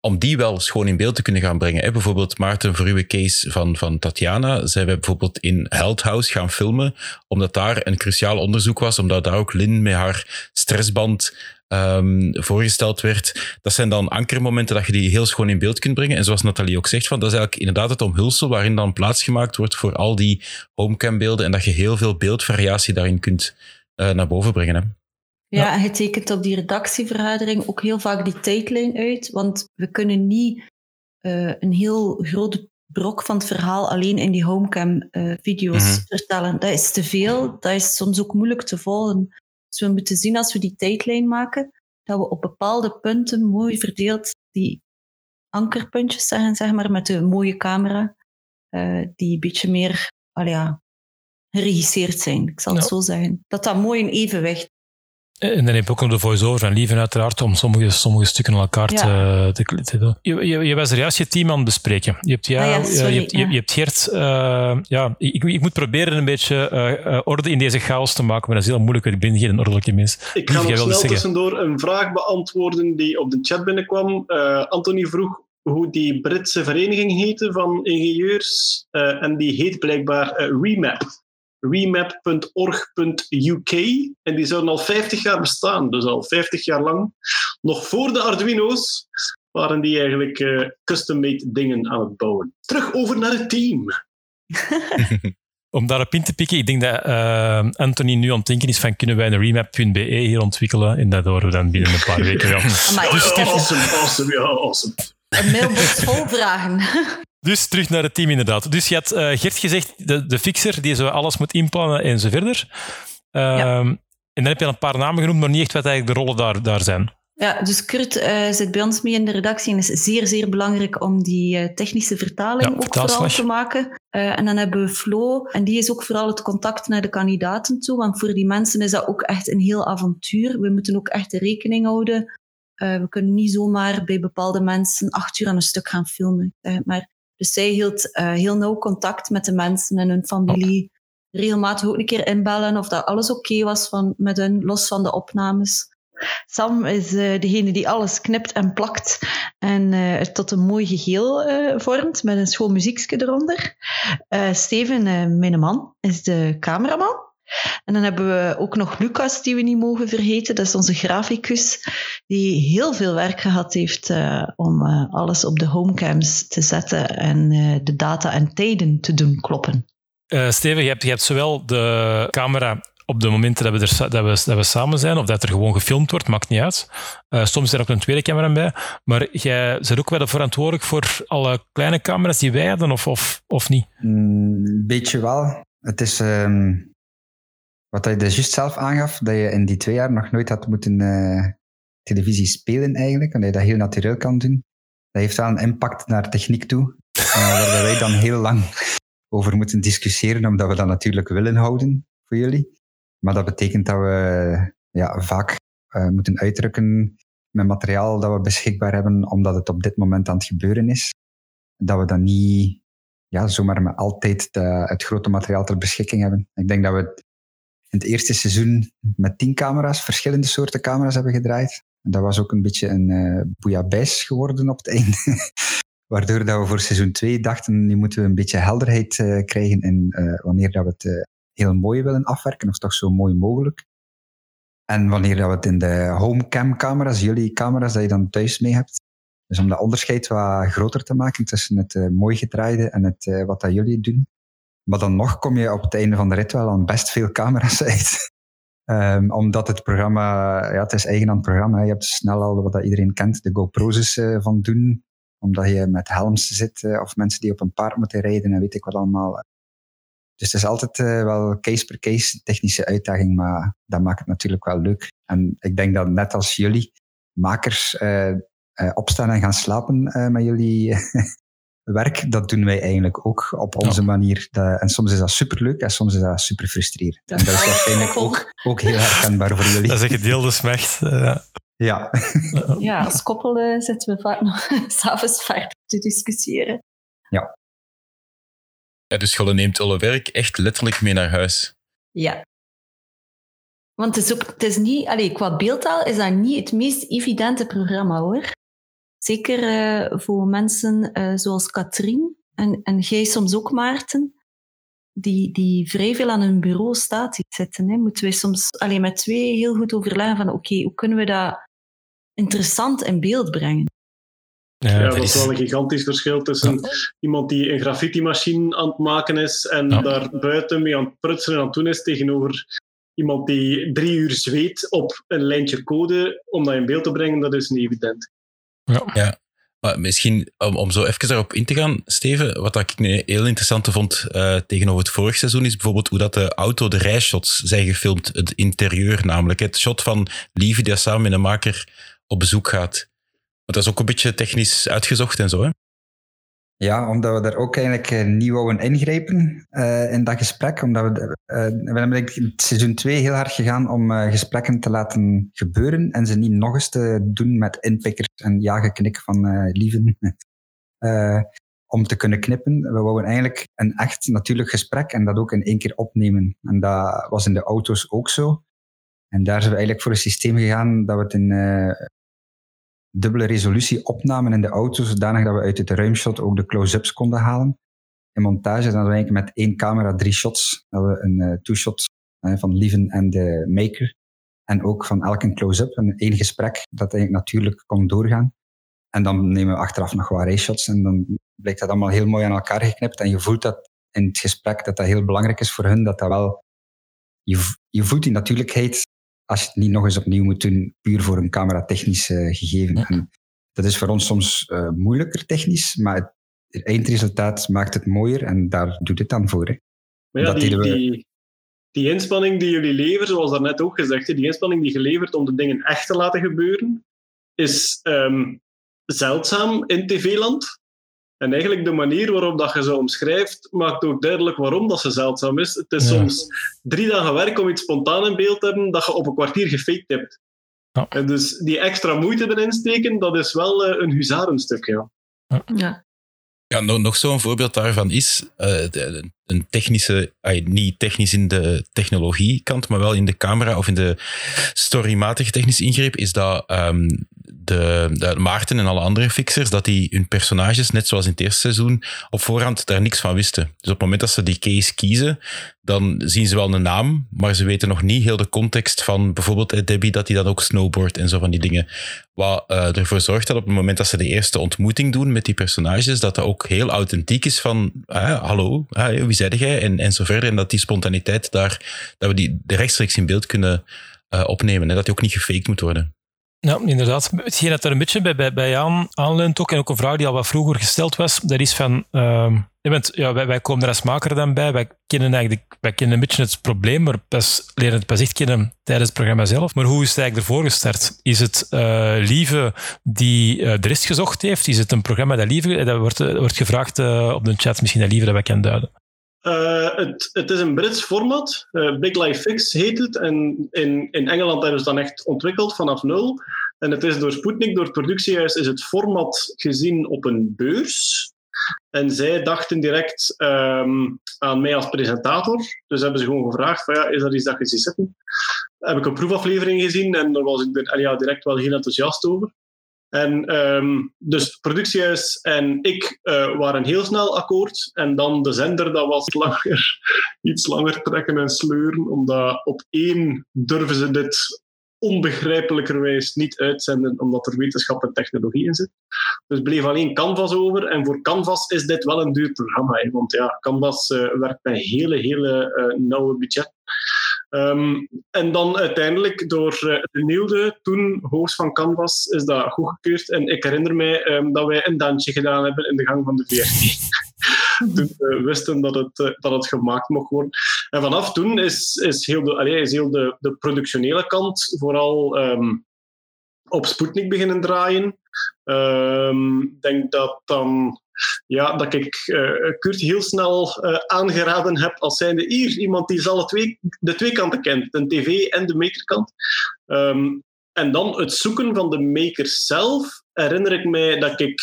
S4: om die wel schoon in beeld te kunnen gaan brengen. Hè. Bijvoorbeeld, Maarten, voor uw case van, van Tatjana, zijn wij bijvoorbeeld in Held House gaan filmen, omdat daar een cruciaal onderzoek was, omdat daar ook Lin met haar stressband ehm, voorgesteld werd. Dat zijn dan ankermomenten dat je die heel schoon in beeld kunt brengen. En zoals Nathalie ook zegt, van, dat is eigenlijk inderdaad het omhulsel waarin dan plaats gemaakt wordt voor al die homecam-beelden en dat je heel veel beeldvariatie daarin kunt eh, naar boven brengen. Hè.
S5: Ja, en je tekent op die redactievergadering ook heel vaak die tijdlijn uit, want we kunnen niet eh, een heel grote brok van het verhaal alleen in die homecam-video's
S4: Mhm.
S5: vertellen. Dat is te veel, dat is soms ook moeilijk te volgen. Dus we moeten zien als we die tijdlijn maken, dat we op bepaalde punten mooi verdeeld die ankerpuntjes zeggen, zeg maar, met de mooie camera, eh, die een beetje meer, al ja, geregisseerd zijn. Ik zal het zo zeggen. Dat dat mooi in evenwicht
S2: En dan heb je ook nog de voice-over van Lieven uiteraard, om sommige, sommige stukken aan elkaar te, te, te doen. Je, je, je was er juist je team aan het bespreken. Je hebt, ja,
S5: Ah ja,
S2: ja,
S5: sorry,
S2: je, hebt, je,
S5: ja.
S2: je hebt Geert... eh, ja, ik, ik moet proberen een beetje eh, eh, orde in deze chaos te maken, maar dat is heel moeilijk, want ik ben geen ordelijke mens.
S3: Ik ga nog snel tussendoor een vraag beantwoorden die op de chat binnenkwam. Eh Anthony vroeg hoe die Britse vereniging heette van ingenieurs. Eh, en die heet blijkbaar eh, Remap. Remap.org.uk. En die zouden al 50 jaar bestaan. Dus al 50 jaar lang. Nog voor de Arduino's waren die eigenlijk eh, custom-made dingen aan het bouwen. Terug over naar het team.
S2: Om daarop in te pikken, ik denk dat eh, Anthony nu aan het denken is van kunnen wij een remap.be hier ontwikkelen en dat horen we dan binnen een paar weken wel.
S5: Amai,
S3: Dus awesome, awesome, ja, awesome.
S5: Een mailbox vol vragen.
S2: Dus terug naar het team inderdaad. Dus je had eh, Gert gezegd, de, de fixer die zo alles moet inplannen en zo verder. Ehm, En dan heb je een paar namen genoemd, maar niet echt wat eigenlijk de rollen daar, daar zijn.
S5: Ja, dus Kurt uh, zit bij ons mee in de redactie en is zeer, zeer belangrijk om die uh, technische vertaling
S2: Ja,
S5: ook vooral te maken. Uh, en dan hebben we Flo, en die is ook vooral het contact naar de kandidaten toe, want voor die mensen is dat ook echt een heel avontuur. We moeten ook echt rekening houden. Uh, we kunnen niet zomaar bij bepaalde mensen acht uur aan een stuk gaan filmen. maar. Dus zij hield uh, heel nauw contact met de mensen en hun familie. Regelmatig ook een keer inbellen of dat alles oké was van, met hun, los van de opnames. Sam is uh, degene die alles knipt en plakt en uh, het tot een mooi geheel vormt met een schoon muziekje eronder. Steven, mijn man, is de cameraman. En dan hebben we ook nog Lucas, die we niet mogen vergeten. Dat is onze graficus, die heel veel werk gehad heeft om alles op de homecams te zetten en de data en tijden te doen kloppen.
S2: Steven, je hebt, je hebt zowel de camera op de momenten dat we, er, dat, we, dat we samen zijn, of dat er gewoon gefilmd wordt, maakt niet uit. Uh, soms is er ook een tweede camera bij. Maar jij bent ook wel verantwoordelijk voor alle kleine camera's die wij hadden, of, of, of niet?
S6: Een mm, beetje wel. Het is um, wat je dus juist zelf aangaf, dat je in die twee jaar nog nooit had moeten uh, televisie spelen eigenlijk, en dat je dat heel natuurlijk kan doen. Dat heeft wel een impact naar techniek toe, uh, waar wij dan heel lang over moeten discussiëren, omdat we dat natuurlijk willen houden voor jullie. Maar dat betekent dat we ja, vaak uh, moeten uitdrukken met materiaal dat we beschikbaar hebben, omdat het op dit moment aan het gebeuren is. Dat we dan niet ja, zomaar met altijd de, het grote materiaal ter beschikking hebben. Ik denk dat we in het eerste seizoen met tien camera's, verschillende soorten camera's hebben gedraaid. Dat was ook een beetje een uh, geworden op het einde. Waardoor dat we voor seizoen 2 dachten, nu moeten we een beetje helderheid uh, krijgen in uh, wanneer dat we het heel mooi willen afwerken, of toch zo mooi mogelijk. En wanneer dat we het in de homecam camera's, jullie camera's, dat je dan thuis mee hebt. Dus om dat onderscheid wat groter te maken tussen het mooi gedraaide en het, wat dat jullie doen. Maar dan nog kom je op het einde van de rit wel aan best veel camera's uit. um, omdat het programma, ja, het is eigen aan het programma. Je hebt snel al wat dat iedereen kent, de GoPro's uh, van doen. Omdat je met helms zit of mensen die op een paard moeten rijden en weet ik wat allemaal. Dus het is altijd uh, wel case per case technische uitdaging, maar dat maakt het natuurlijk wel leuk. En ik denk dat net als jullie makers opstaan en gaan slapen met jullie werk, dat doen wij eigenlijk ook op onze ja. manier. En soms is dat superleuk en soms is dat super frustrerend. En dat is waarschijnlijk ook, ook heel herkenbaar voor jullie.
S2: Dat is een gedeelde smacht.
S6: ja.
S5: ja, als koppel zitten we vaak nog s'avonds verder te discussiëren.
S6: Ja.
S4: Ja, dus je neemt alle werk echt letterlijk mee naar huis.
S5: Ja. Want het is, ook, het is niet, allez, qua beeldtaal is dat niet het meest evidente programma hoor. Zeker uh, voor mensen uh, zoals Katrien en, en jij soms ook, Maarten, die, die vrij veel aan hun bureau statisch zitten. Hè. Moeten wij soms alleen met twee heel goed overleggen van oké, okay, hoe kunnen we dat interessant in beeld brengen?
S3: Ja, ja, dat is wel een gigantisch verschil tussen ja. iemand die een graffiti-machine aan het maken is en ja. daar buiten mee aan het prutsen en aan het doen is, tegenover iemand die drie uur zweet op een lijntje code om dat in beeld te brengen, dat is niet evident.
S4: Ja. ja. Maar misschien om, zo even daarop in te gaan, Steven, wat ik heel interessant vond uh, tegenover het vorig seizoen is bijvoorbeeld hoe dat de auto, de rijshots zijn gefilmd, het interieur namelijk. Het shot van Lieve die samen met een maker op bezoek gaat. Want dat is ook een beetje technisch uitgezocht en zo, hè?
S6: Ja, omdat we daar ook eigenlijk uh, niet wouden ingrijpen uh, in dat gesprek. Omdat we, uh, we hebben in seizoen 2 heel hard gegaan om gesprekken te laten gebeuren en ze niet nog eens te doen met inpikkers en ja-geknik van lieven. om te kunnen knippen. We wouden eigenlijk een echt natuurlijk gesprek en dat ook in één keer opnemen. En dat was in de auto's ook zo. En daar zijn we eigenlijk voor een systeem gegaan dat we het in dubbele resolutie opnamen in de auto, zodanig dat we uit het ruimshot ook de close-ups konden halen. In montage dan we met één camera drie shots. Dat we een uh, two-shot uh, van Lieven en de maker. En ook van elke close-up en één gesprek dat eigenlijk natuurlijk kon doorgaan. En dan nemen we achteraf nog wat race-shots en dan blijkt dat allemaal heel mooi aan elkaar geknipt. En je voelt dat in het gesprek dat dat heel belangrijk is voor hun, dat dat wel... Je, je voelt die natuurlijkheid als je het niet nog eens opnieuw moet doen, puur voor een cameratechnisch uh, gegeven. Ja. En dat is voor ons soms uh, moeilijker technisch, maar het, het, eindresultaat maakt het mooier en daar doet het dan voor. Hè.
S3: Maar ja, die, we... die, die, inspanning die jullie leveren, zoals daarnet ook gezegd, die inspanning die je levert om de dingen echt te laten gebeuren, is ehm, zeldzaam in tv-land. En eigenlijk de manier waarop dat je ze omschrijft, maakt ook duidelijk waarom dat ze zeldzaam is. Het is
S2: Ja.
S3: soms drie dagen werk om iets spontaan in beeld te hebben dat je op een kwartier gefaked hebt.
S2: Ja.
S3: En dus die extra moeite erin steken, dat is wel eh, een huzarenstuk, ja.
S5: Ja.
S4: Ja, nog, nog zo'n voorbeeld daarvan is eh, de- een technische, niet technisch in de technologiekant, maar wel in de camera of in de storymatige technische ingreep, is dat ehm, de, Maarten en alle andere fixers, dat die hun personages, net zoals in het eerste seizoen, op voorhand daar niks van wisten. Dus op het moment dat ze die case kiezen, dan zien ze wel een naam, maar ze weten nog niet heel de context van bijvoorbeeld eh, Debbie, dat hij dan ook snowboard en zo van die dingen. Wat eh, ervoor zorgt dat op het moment dat ze de eerste ontmoeting doen met die personages, dat dat ook heel authentiek is van, ah, hallo, ah, wie En, en zo verder. En dat die spontaniteit daar, dat we die rechtstreeks in beeld kunnen eh, opnemen. En dat die ook niet gefaked moet worden.
S2: Ja, inderdaad. Hetgeen dat er een beetje bij, bij, bij aan, aanleunt ook, en ook een vraag die al wat vroeger gesteld was, dat is van, je bent, ja, wij, wij komen er als maker dan bij, wij kennen eigenlijk wij kennen een beetje het probleem, maar pas, leren het pas echt kennen tijdens het programma zelf. Maar hoe is het eigenlijk ervoor gestart? Is het eh, Lieve die eh, de rest gezocht heeft? Is het een programma dat Lieve, dat wordt, wordt gevraagd op de chat, misschien dat Lieve dat wij kan duiden?
S3: Eh, het, het is een Brits format. Eh, Big Life Fix heet het. En in, in Engeland hebben ze dan echt ontwikkeld vanaf nul. En het is door Sputnik, door het productiehuis, is het format gezien op een beurs. En zij dachten direct ehm, aan mij als presentator. Dus hebben ze gewoon gevraagd: van, ja, is dat iets dat je ziet zitten? Heb ik een proefaflevering gezien en daar was ik er, ja, direct wel heel enthousiast over. En ehm, dus het productiehuis en ik eh, waren heel snel akkoord. En dan de zender, dat was langer, iets langer trekken en sleuren. Omdat op één durven ze dit onbegrijpelijkerwijs niet uitzenden, omdat er wetenschap en technologie in zit. Dus bleef alleen Canvas over. En voor Canvas is dit wel een duur programma. Hè, want ja, Canvas eh, werkt met hele, hele eh, nauwe budget. Ehm, en dan uiteindelijk door eh, de Nieuwde, toen hoogst van Canvas, is dat goedgekeurd. En ik herinner mij ehm, dat wij een dansje gedaan hebben in de gang van de VRT. toen we wisten dat het, eh, dat het gemaakt mocht worden. En vanaf toen is, is heel, de, allee, is heel de, de productionele kant vooral ehm, op Sputnik beginnen draaien. Ehm, Ik denk dat dan ja, dat ik eh, Kurt heel snel eh, aangeraden heb als zijnde hier, iemand die alle twee, de twee kanten kent, de tv- en de makerkant. Ehm, en dan het zoeken van de maker zelf, herinner ik mij dat ik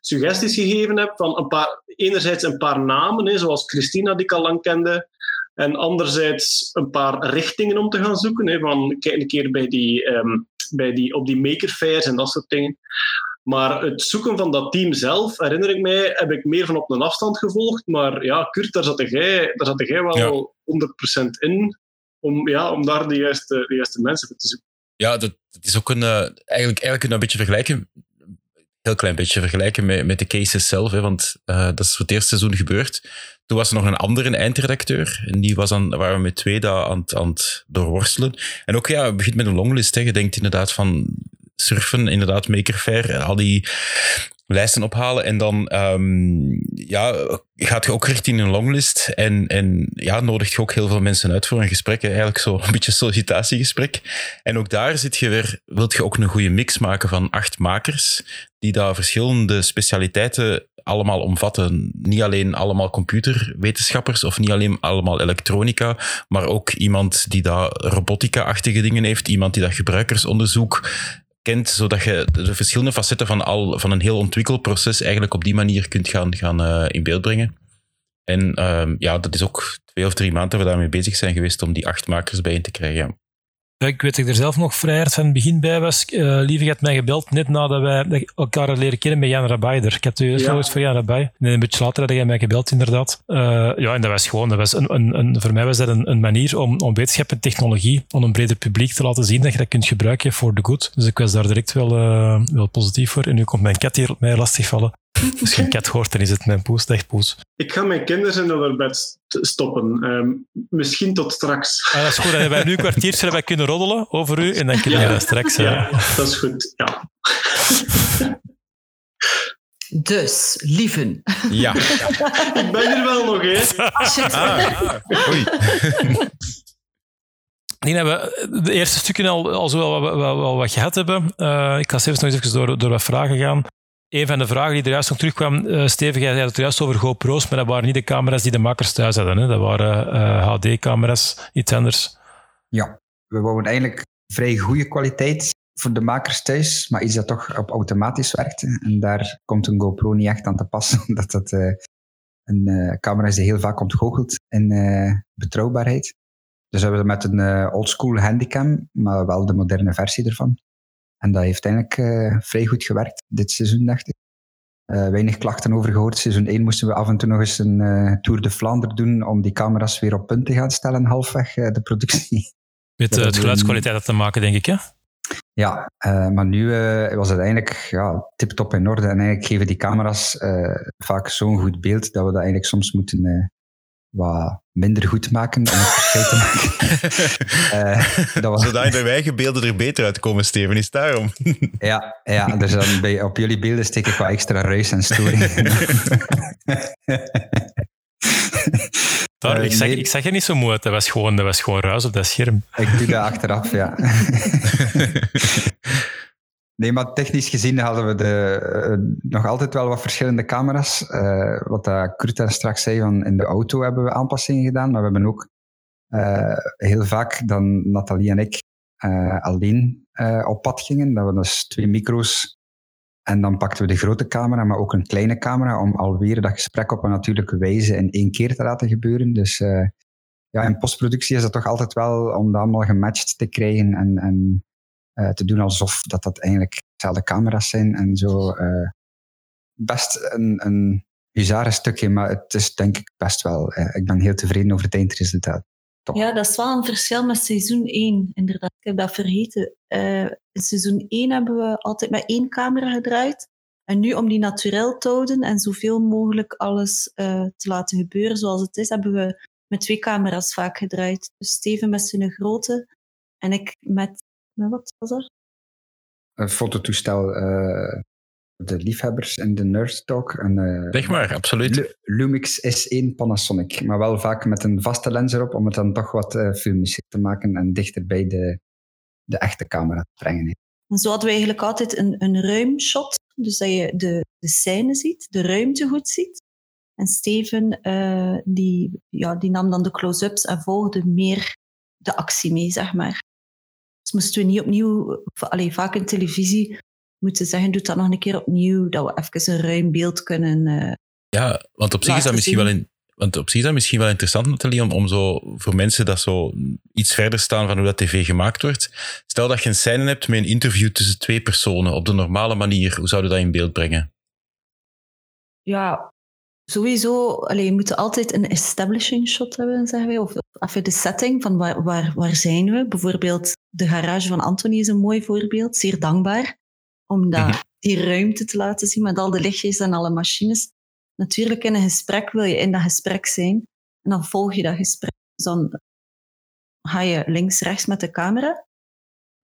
S3: suggesties gegeven heb van een paar, enerzijds een paar namen, hè, zoals Christina, die ik al lang kende, en anderzijds een paar richtingen om te gaan zoeken. Hè, van, kijk een keer bij die, ehm, bij die, op die makerfairs en dat soort dingen. Maar het zoeken van dat team zelf, herinner ik mij, heb ik meer van op een afstand gevolgd. Maar ja, Kurt, daar zat jij, daar zat jij wel 100% in. Om, ja, om daar de juiste, de juiste mensen voor te zoeken.
S4: Ja, dat, dat is ook een. uh, eigenlijk, eigenlijk een beetje vergelijken. Heel klein beetje vergelijken met, met de cases zelf. Hè, want uh, dat is voor het eerste seizoen gebeurd. Toen was er nog een andere eindredacteur. En die was dan, waren we met twee daar aan, aan het doorworstelen. En ook, ja, het begint met een longlist. Je denkt inderdaad van surfen, inderdaad, Maker Fair, al die lijsten ophalen en dan um, ja, gaat je ook richting een longlist en, en ja, nodigt je ook heel veel mensen uit voor een gesprek. Hè? Eigenlijk zo een beetje sollicitatiegesprek. En ook daar zit je weer, wilt je ook een goede mix maken van acht makers die daar verschillende specialiteiten allemaal omvatten. Niet alleen allemaal computerwetenschappers of niet alleen allemaal elektronica, maar ook iemand die daar robotica-achtige dingen heeft, iemand die dat gebruikersonderzoek kent, zodat je de verschillende facetten van, al, van een heel ontwikkelproces eigenlijk op die manier kunt gaan, gaan uh, in beeld brengen. En um, ja, dat is ook twee of drie maanden dat we daarmee bezig zijn geweest om die acht makers bijeen te krijgen.
S2: Ik weet dat ik er zelf nog vrij hard van het begin bij was. Uh, Lieve had mij gebeld net nadat wij elkaar leren kennen met Jan Rabaider. Ik had u eerst ja. voor Jan Rabai. En een beetje later had jij mij gebeld, inderdaad. Uh, ja, en dat was gewoon, dat was een, een, een, voor mij was dat een, een manier om, om wetenschap en technologie aan een breder publiek te laten zien dat je dat kunt gebruiken voor de goed. Dus ik was daar direct wel, uh, wel positief voor. En nu komt mijn kat hier op mij lastigvallen. Als je een kat hoort, dan is het mijn poes. Echt poes.
S3: Ik ga mijn kinderen in bed stoppen. Um, misschien tot straks.
S2: Ah, dat is goed. Dan hebben wij nu een kwartiertje wij kunnen roddelen over u en dan kunnen
S3: ja.
S2: we straks...
S3: Uh... Ja, dat is goed. Ja.
S7: Dus, lieven.
S4: Ja.
S3: Ik ben er wel nog, hè.
S7: Shit.
S4: Ah, oei.
S2: Ik denk dat we de eerste stukken al, al zo wel, wel, wel- wel wat gehad hebben. Eh, ik ga zelfs nog eens even door, door wat vragen gaan. Een van de vragen die er juist nog terugkwam, eh Steven, jij had het juist over GoPro's, maar dat waren niet de camera's die de makers thuis hadden. Hè? Dat waren eh, HD-camera's, iets anders.
S6: Ja, we wouden eigenlijk vrij goede kwaliteit voor de makers thuis, maar iets dat toch op automatisch werkt. En daar komt een GoPro niet echt aan te passen, omdat dat eh, een eh, camera is die heel vaak ontgoochelt in eh, betrouwbaarheid. Dus we hebben we met een eh, oldschool handycam, maar wel de moderne versie ervan. En dat heeft eigenlijk eh, vrij goed gewerkt dit seizoen, dacht ik. Eh, weinig klachten over gehoord. Seizoen 1 moesten we af en toe nog eens een eh, Tour de Vlaanderen doen om die camera's weer op punt te gaan stellen, halfweg de productie.
S2: Met
S6: Ja,
S2: het geluidskwaliteit dat te maken, denk ik. Hè?
S6: Ja, eh, maar nu was het eigenlijk ja, tip-top in orde. En eigenlijk geven die camera's vaak zo'n goed beeld dat we dat eigenlijk soms moeten wat minder goed maken om het verschil te maken. Eh, dat was,
S4: Zodat de eigen beelden er beter uitkomen, Steven, is daarom.
S6: ja, ja, dus dan bij, op jullie beelden steek ik wat extra ruis en storing.
S2: Daar,
S6: Eh,
S2: ik, zag,
S6: nee.
S2: ik zag er niet zo moe uit. Dat was gewoon, dat was gewoon ruis op dat scherm.
S6: Ik doe dat achteraf, ja. Nee, maar technisch gezien hadden we de, eh, nog altijd wel wat verschillende camera's. Eh, wat dat Kurt straks zei, van in de auto hebben we aanpassingen gedaan. Maar we hebben ook eh, heel vaak dan Nathalie en ik alleen op pad gingen. Dat we dus twee micro's en dan pakten we de grote camera, maar ook een kleine camera om alweer dat gesprek op een natuurlijke wijze in één keer te laten gebeuren. Dus ja, in postproductie is dat toch altijd wel om dat allemaal gematcht te krijgen en, en te doen alsof dat, dat eigenlijk dezelfde camera's zijn en zo. eh, best een, een bizarre stukje, maar het is denk ik best wel. eh, ik ben heel tevreden over het eindresultaat.
S5: Ja, dat is wel een verschil met seizoen 1, inderdaad. Ik heb dat vergeten. Eh, in seizoen 1 hebben we altijd met één camera gedraaid. En nu, om die naturel te houden en zoveel mogelijk alles eh, te laten gebeuren zoals het is, hebben we met twee camera's vaak gedraaid. Dus Steven met zijn grote en ik met, wat was dat?
S6: Een fototoestel, eh, de liefhebbers en de Nerd Talk. En, eh,
S4: Zeg maar, absoluut.
S6: Lu- Lumix S1 Panasonic, maar wel vaak met een vaste lens erop om het dan toch wat eh filmischer te maken en dichter bij de, de echte camera te brengen.
S5: En zo hadden we eigenlijk altijd een, een ruimshot, dus dat je de, de scène ziet, de ruimte goed ziet. En Steven eh, die, ja, die nam dan de close-ups en volgde meer de actie mee, zeg maar. Dus moesten we niet opnieuw, allee, vaak in televisie moeten zeggen, doe dat nog een keer opnieuw, dat we even een ruim beeld kunnen... eh,
S4: Ja, want op zich is dat
S5: Laten
S4: misschien
S5: zien.
S4: wel in, want op zich is dat misschien wel interessant, Nathalie, om, om zo voor mensen dat zo iets verder staan van hoe dat tv gemaakt wordt. Stel dat je een scène hebt met een interview tussen twee personen op de normale manier, hoe zouden dat in beeld brengen?
S5: ja, sowieso, allee, je moet altijd een establishing shot hebben, zeggen wij. Of even de setting van waar, waar, waar zijn we. Bijvoorbeeld de garage van Anthony is een mooi voorbeeld. Zeer dankbaar om dat,
S4: Mhm.
S5: die ruimte te laten zien met al de lichtjes en alle machines. Natuurlijk, in een gesprek wil je in dat gesprek zijn. En dan volg je dat gesprek. Dus dan ga je links-rechts met de camera.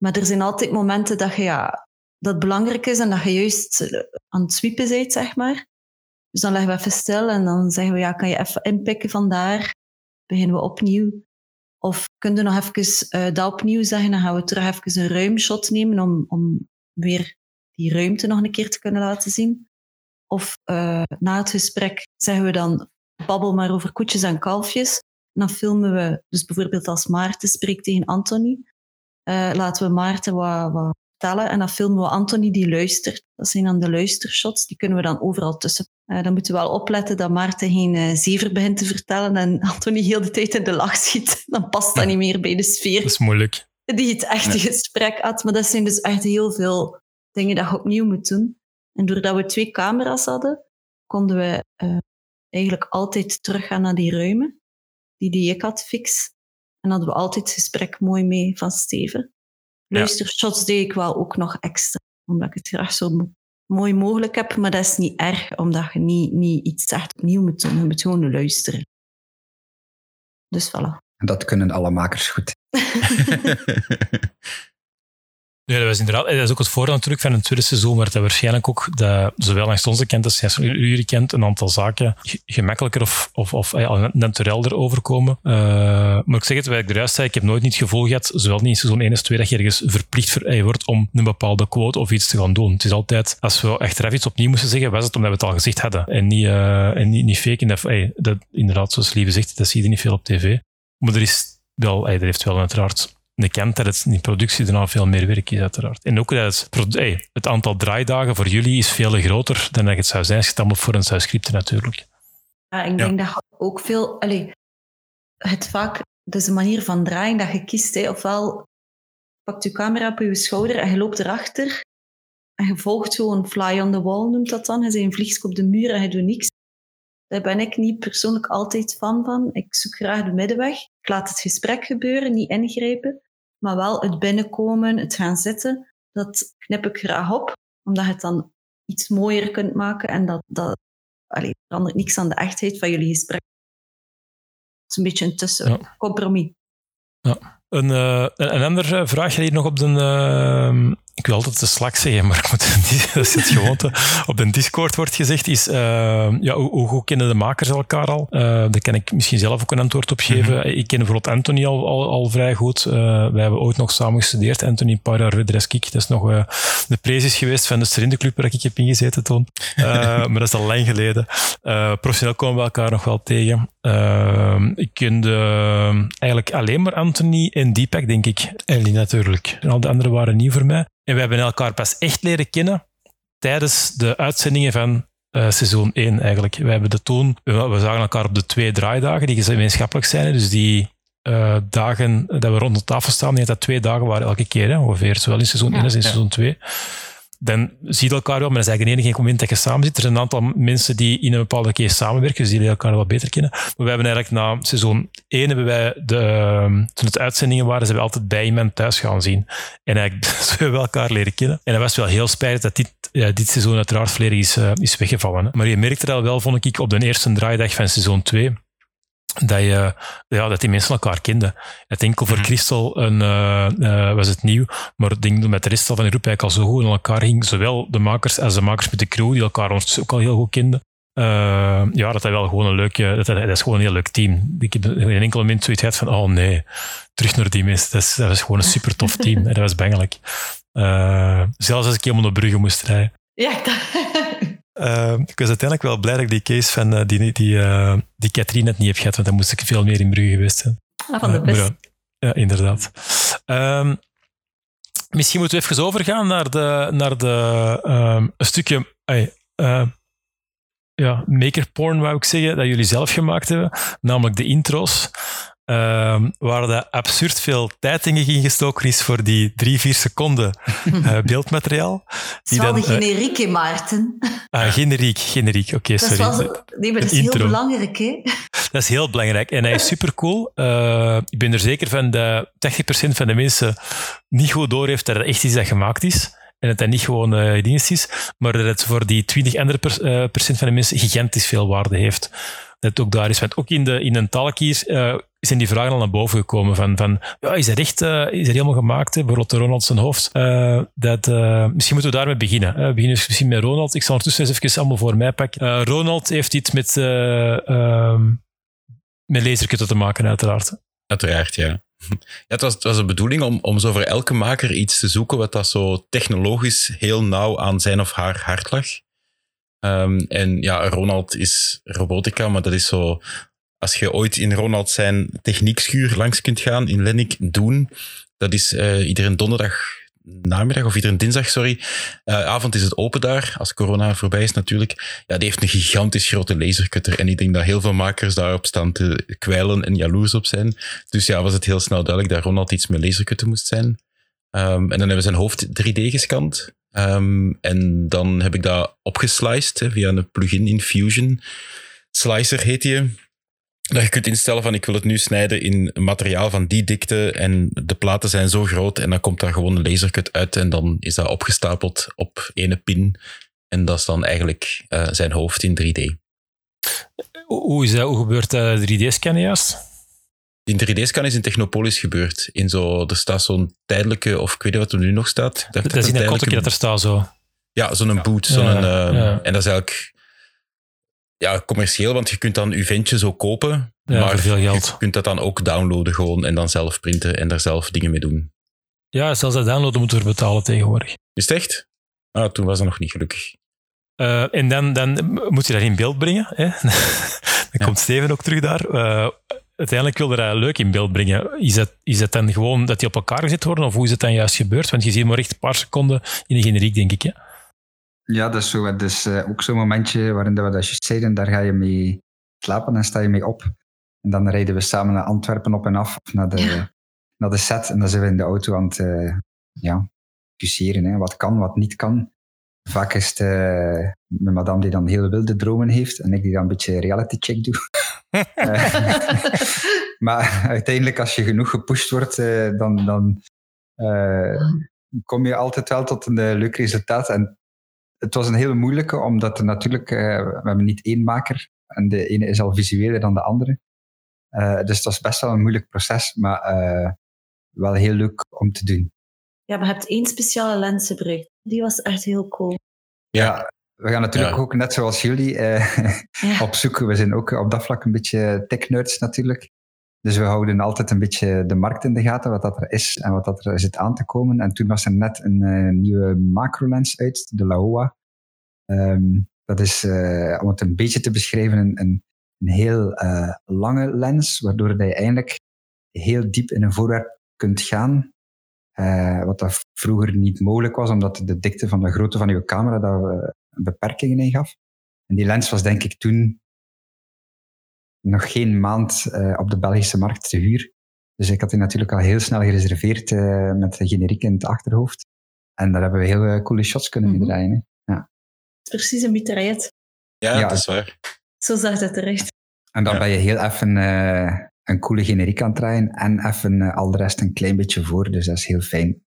S5: Maar er zijn altijd momenten dat, je, ja, dat belangrijk is en dat je juist aan het sweepen bent, zeg maar. Dus dan leggen we even stil en dan zeggen we, ja, kan je even inpikken vandaar? Beginnen we opnieuw. Of kun je nog even eh, dat opnieuw zeggen, dan gaan we terug even een ruimshot nemen om, om weer die ruimte nog een keer te kunnen laten zien. Of eh, na het gesprek zeggen we dan, babbel maar over koetjes en kalfjes. En dan filmen we, dus bijvoorbeeld als Maarten spreekt tegen Anthony, eh, laten we Maarten wat, wat vertellen en dan filmen we Anthony die luistert. Dat zijn dan de luistershots, die kunnen we dan overal tussen. Eh, dan moeten we wel opletten dat Maarten geen eh, zever begint te vertellen en Anthony heel de tijd in de lach schiet. Dan past dat niet meer bij de sfeer
S2: Dat is moeilijk.
S5: die het echte gesprek had. Maar dat zijn dus echt heel veel dingen dat je opnieuw moet doen. En doordat we twee camera's hadden, konden we eh, eigenlijk altijd teruggaan naar die ruimen, die die ik had fix. En hadden we altijd het gesprek mooi mee van Steven.
S2: Ja.
S5: Luistershots deed ik wel ook nog extra, omdat ik het graag zo mo- mooi mogelijk heb. Maar dat is niet erg, omdat je niet, niet iets echt opnieuw moet doen. Je moet gewoon luisteren. Dus voilà.
S6: En dat kunnen alle makers goed.
S2: Nee, dat, was inderdaad, dat is ook het voordeel natuurlijk van een tweede seizoen, waar dat waarschijnlijk ook dat, zowel langs onze kant als langs jullie kent een aantal zaken ge- gemakkelijker of, of, of ja, naturelder overkomen. Eh, maar ik zeg het, wat ik eruit zei, ik heb nooit niet het gevoel gehad, zowel niet in seizoen 1 als 2, dat je ergens verplicht voor, eh, wordt om een bepaalde quote of iets te gaan doen. Het is altijd, als we achteraf iets opnieuw moesten zeggen, was het omdat we het al gezegd hadden. En niet, eh, en niet, niet fake. En dat, eh, dat, inderdaad, zoals Lieve zegt, dat zie je niet veel op tv. Maar er is wel, eh, er heeft wel uiteraard de kant dat het in productie daarna veel meer werk is, uiteraard. En ook dat het, hey, het aantal draaidagen voor jullie is veel groter dan dat het zou zijn als je het allemaal voor een zou scripten, natuurlijk.
S5: Ja, ik denk dat je ook veel... Allee, het vaak... Dus de manier van draaien dat je kiest. Hè. Ofwel pakt je camera op je schouder en je loopt erachter. En je volgt gewoon fly on the wall, noemt dat dan. Je bent een vliegsk op de muur en je doet niks. Daar ben ik niet persoonlijk altijd fan van. Ik zoek graag de middenweg. Ik laat het gesprek gebeuren, niet ingrijpen. Maar wel het binnenkomen, het gaan zitten. Dat knip ik graag op. Omdat je het dan iets mooier kunt maken. En dat, dat allee, verandert niks aan de echtheid van jullie gesprek. Het is een beetje een tussencompromis.
S2: Een, eh, een, een andere vraag hier nog op de... eh, ik wil altijd de Slack zeggen, maar ik moet, dat is het gewoonte. Op de Discord wordt gezegd, is eh, ja, hoe, hoe goed kennen de makers elkaar al? Eh, daar kan ik misschien zelf ook een antwoord op geven. Ik ken bijvoorbeeld Anthony al, al, al vrij goed. Eh, wij hebben ooit nog samen gestudeerd. Anthony een paar jaar verder als ik. Dat is nog de prezis geweest van de Studienclub waar ik heb ingezeten toen. Maar dat is al lang geleden. Professioneel komen we elkaar nog wel tegen. Ik kende eigenlijk alleen maar Anthony en Deepak, denk ik. Ellie natuurlijk. En al de anderen waren nieuw voor mij. En we hebben elkaar pas echt leren kennen tijdens de uitzendingen van eh, seizoen 1 eigenlijk. We, hebben de toen, we, we zagen elkaar op de twee draaidagen die gemeenschappelijk zijn. Dus die eh, dagen dat we rond de tafel staan, die dat twee dagen waren elke keer, hè, ongeveer. Zowel in seizoen 1 als in seizoen 2 dan zie je elkaar wel, maar dat is eigenlijk de enige moment dat je samen zit. Er zijn een aantal mensen die in een bepaalde case samenwerken, dus die leren elkaar wel beter kennen. Maar we hebben eigenlijk na seizoen 1 hebben wij, de, ehm, toen het uitzendingen waren, zijn we altijd bij iemand thuis gaan zien. En eigenlijk hebben we elkaar leren kennen. En dat was wel heel spijtig dat dit, ja, dit seizoen uiteraard volledig is, eh, is weggevallen. Maar je merkte dat wel, vond ik, op de eerste draaidag van seizoen 2 dat, je, ja, dat die mensen elkaar kenden. Het enkel voor Christel een, eh, eh, was het nieuw, maar ik denk dat met de rest van de groep eigenlijk al zo goed in elkaar ging. Zowel de makers als de makers met de crew, die elkaar ondertussen ook al heel goed kenden. Eh, ja, dat dat wel gewoon een leuke, dat, dat, dat is gewoon een heel leuk team. Ik heb in een enkel moment zoiets gehad van, oh nee, terug naar die mensen. Dat, is, dat was gewoon een super tof team. En dat was bangelijk. Eh, zelfs als ik helemaal naar Brugge moest rijden.
S5: Ja, ik dacht...
S2: Eh, ik was uiteindelijk wel blij dat ik die case van eh, die, die, eh, die Katrien net niet heb gehad, want dan moest ik veel meer in Brugge geweest zijn.
S5: Ah, van de
S2: Eh,
S5: best.
S2: ja, inderdaad. Ehm, misschien moeten we even overgaan naar, de, naar de, ehm, een stukje ja, maker porn, wou ik zeggen, dat jullie zelf gemaakt hebben, namelijk de intro's. Ehm, waar er absurd veel tijd in gestoken is voor die drie, vier seconden eh, beeldmateriaal.
S7: Het is wel de
S2: eh,
S7: generieke, Maarten.
S2: ah, generiek, generiek. Oké,
S7: Dat
S2: sorry.
S7: nee, maar dat is heel belangrijk, hè?
S2: Dat is heel belangrijk. En hij is supercool. Eh ik ben er zeker van dat 80% van de mensen niet goed door heeft dat het echt iets dat gemaakt is. En dat dat niet gewoon eh dienst is. Maar dat het voor die 20 andere per- procent van de mensen gigantisch veel waarde heeft. Dat het ook daar is. Want ook in, de, in een talkies zijn die vragen al naar boven gekomen. Van, van ja, is dat echt eh, is dat helemaal gemaakt? Bijvoorbeeld de Ronald zijn hoofd. Eh, dat, eh, misschien moeten we daarmee beginnen. We beginnen dus misschien met Ronald. Ik zal ondertussen eens even allemaal voor mij pakken. Ronald heeft iets met... eh, ehm, met te maken, uiteraard.
S4: Uiteraard, ja. Ja, het, was, het was de bedoeling om, om zo voor elke maker iets te zoeken wat dat zo technologisch heel nauw aan zijn of haar hart lag. Ehm, en ja, Ronald is robotica, maar dat is zo... Als je ooit in Ronald zijn techniekschuur langs kunt gaan in Lennik, doen. Dat is eh, iedere donderdag namiddag, of iedere dinsdag, sorry. Eh, avond is het open daar, als corona voorbij is natuurlijk. Ja, die heeft een gigantisch grote lasercutter. En ik denk dat heel veel makers daarop staan te kwijlen en jaloers op zijn. Dus ja, was het heel snel duidelijk dat Ronald iets met lasercutten moest zijn. Ehm, en dan hebben we zijn hoofd 3D gescand. Ehm, en dan heb ik dat opgesliced via een plugin in Fusion. Slicer heet die. Dat je kunt instellen van ik wil het nu snijden in materiaal van die dikte en de platen zijn zo groot en dan komt daar gewoon een lasercut uit en dan is dat opgestapeld op ene pin. En dat is dan eigenlijk eh, zijn hoofd in 3D.
S2: Hoe, is dat, hoe gebeurt dat 3D-scannen juist?
S4: Die 3D-scan is in Technopolis gebeurd. In zo, er staat zo'n tijdelijke, of ik weet niet wat er nu nog staat.
S2: Dat is in
S4: een tijdelijke-
S2: dat er staat zo.
S4: Ja, zo'n boot. Zo'n,
S2: Ja,
S4: ehm,
S2: ja.
S4: En dat is eigenlijk ja, commercieel, want je kunt dan je ventje zo kopen.
S2: Ja,
S4: maar
S2: veel geld.
S4: je kunt dat dan ook downloaden gewoon en dan zelf printen en daar zelf dingen mee doen.
S2: Ja, zelfs dat downloaden moeten we betalen tegenwoordig.
S4: Is het echt? Ah, toen was dat nog niet gelukkig.
S2: Eh, en dan, dan moet je dat in beeld brengen. Hè? dan komt Steven ook terug daar. Eh, uiteindelijk wilde hij dat leuk in beeld brengen. Is het, is het dan gewoon dat die op elkaar gezet worden, of hoe is het dan juist gebeurd? Want je ziet maar echt een paar seconden in de generiek, denk ik. Hè?
S6: Ja, dat is, zo, het is eh, ook zo'n momentje waarin dat we dat juist zeiden. Daar ga je mee slapen en sta je mee op. En dan rijden we samen naar Antwerpen op en af, of naar de,
S5: Ja.
S6: naar de set. En dan zijn we in de auto aan het eh, ja, discussiëren. Hè. Wat kan, wat niet kan. Vaak is het eh, mijn madame die dan heel wilde dromen heeft en ik die dan een beetje reality check doe. Maar uiteindelijk, als je genoeg gepusht wordt, eh, dan, dan eh, kom je altijd wel tot een leuk resultaat. En het was een hele moeilijke, omdat er natuurlijk, eh, we hebben niet één maker en de ene is al visueler dan de andere. Eh, dus het was best wel een moeilijk proces, maar eh, wel heel leuk om te doen.
S5: Ja, maar je hebt één speciale lens gebruikt. Die was echt heel cool.
S6: Ja, we gaan natuurlijk
S4: Ja.
S6: ook, net zoals jullie, eh,
S5: Ja.
S6: op zoek. We zijn ook op dat vlak een beetje tech-nerds natuurlijk. Dus we houden altijd een beetje de markt in de gaten, wat dat er is en wat dat er zit aan te komen. En toen was er net een eh, nieuwe macrolens uit, de Laowa. Ehm, dat is, eh, om het een beetje te beschrijven, een, een, heel eh, lange lens, waardoor dat je eigenlijk heel diep in een voorwerp kunt gaan. Wat dat vroeger niet mogelijk was, omdat de dikte van de grootte van je camera daar beperkingen in gaf. En die lens was denk ik toen nog geen maand eh, op de Belgische markt te huur. Dus ik had die natuurlijk al heel snel gereserveerd eh, met de generiek in het achterhoofd. En daar hebben we heel eh, coole shots kunnen mee
S5: Mhm.
S6: draaien. hè.
S5: Precies een mitraillet.
S4: Ja,
S6: Ja.
S4: dat is waar.
S5: Zo zag dat eruit.
S6: En dan
S4: Ja.
S6: ben je heel even eh, een coole generiek aan het draaien en even al de rest een klein beetje voor. Dus dat is heel fijn.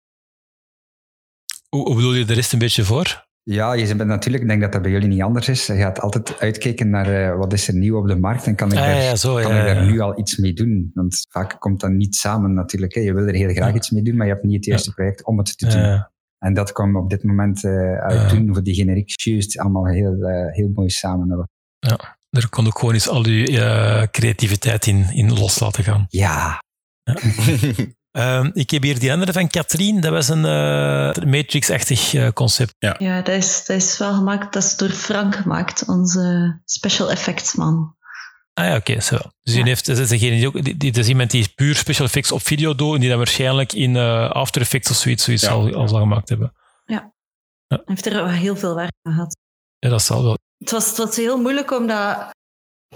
S2: Hoe, hoe bedoel je de rest een beetje voor?
S6: Ja, je bent natuurlijk, ik denk dat dat bij jullie niet anders is. Je gaat altijd uitkijken naar eh, wat is er nieuw op de markt en kan ik,
S2: Ah,
S6: daar,
S2: ja, zo,
S6: kan
S2: ja,
S6: ik daar
S2: ja.
S6: nu al iets mee doen? Want vaak komt dat niet samen natuurlijk. Hè. Je wil er heel graag
S2: Ja.
S6: iets mee doen, maar je hebt niet het juiste project om het te doen. En dat kwam op dit moment eh uit
S2: Ja.
S6: toen voor die generiek juist allemaal heel, eh, heel mooi samen.
S2: er kon ook gewoon eens al je creativiteit in, in los laten gaan.
S6: Ja,
S2: Ehm, ik heb hier die andere van Katrien. Dat was een eh, Matrix-achtig eh, concept.
S5: Ja, dat is, dat is wel gemaakt. Dat is door Frank gemaakt, onze special effects man.
S2: Ah ja, oké. zo. Dus die
S5: Ja.
S2: heeft, dat, is degene die ook, die, die- dat is iemand die puur special effects op video doet en die dat waarschijnlijk in eh, After Effects of zoiets, zoiets
S4: Ja.
S2: al, al zal gemaakt hebben.
S5: Hij heeft er wel heel veel werk aan gehad.
S2: Ja, dat zal wel.
S5: Het was, het was heel moeilijk om dat,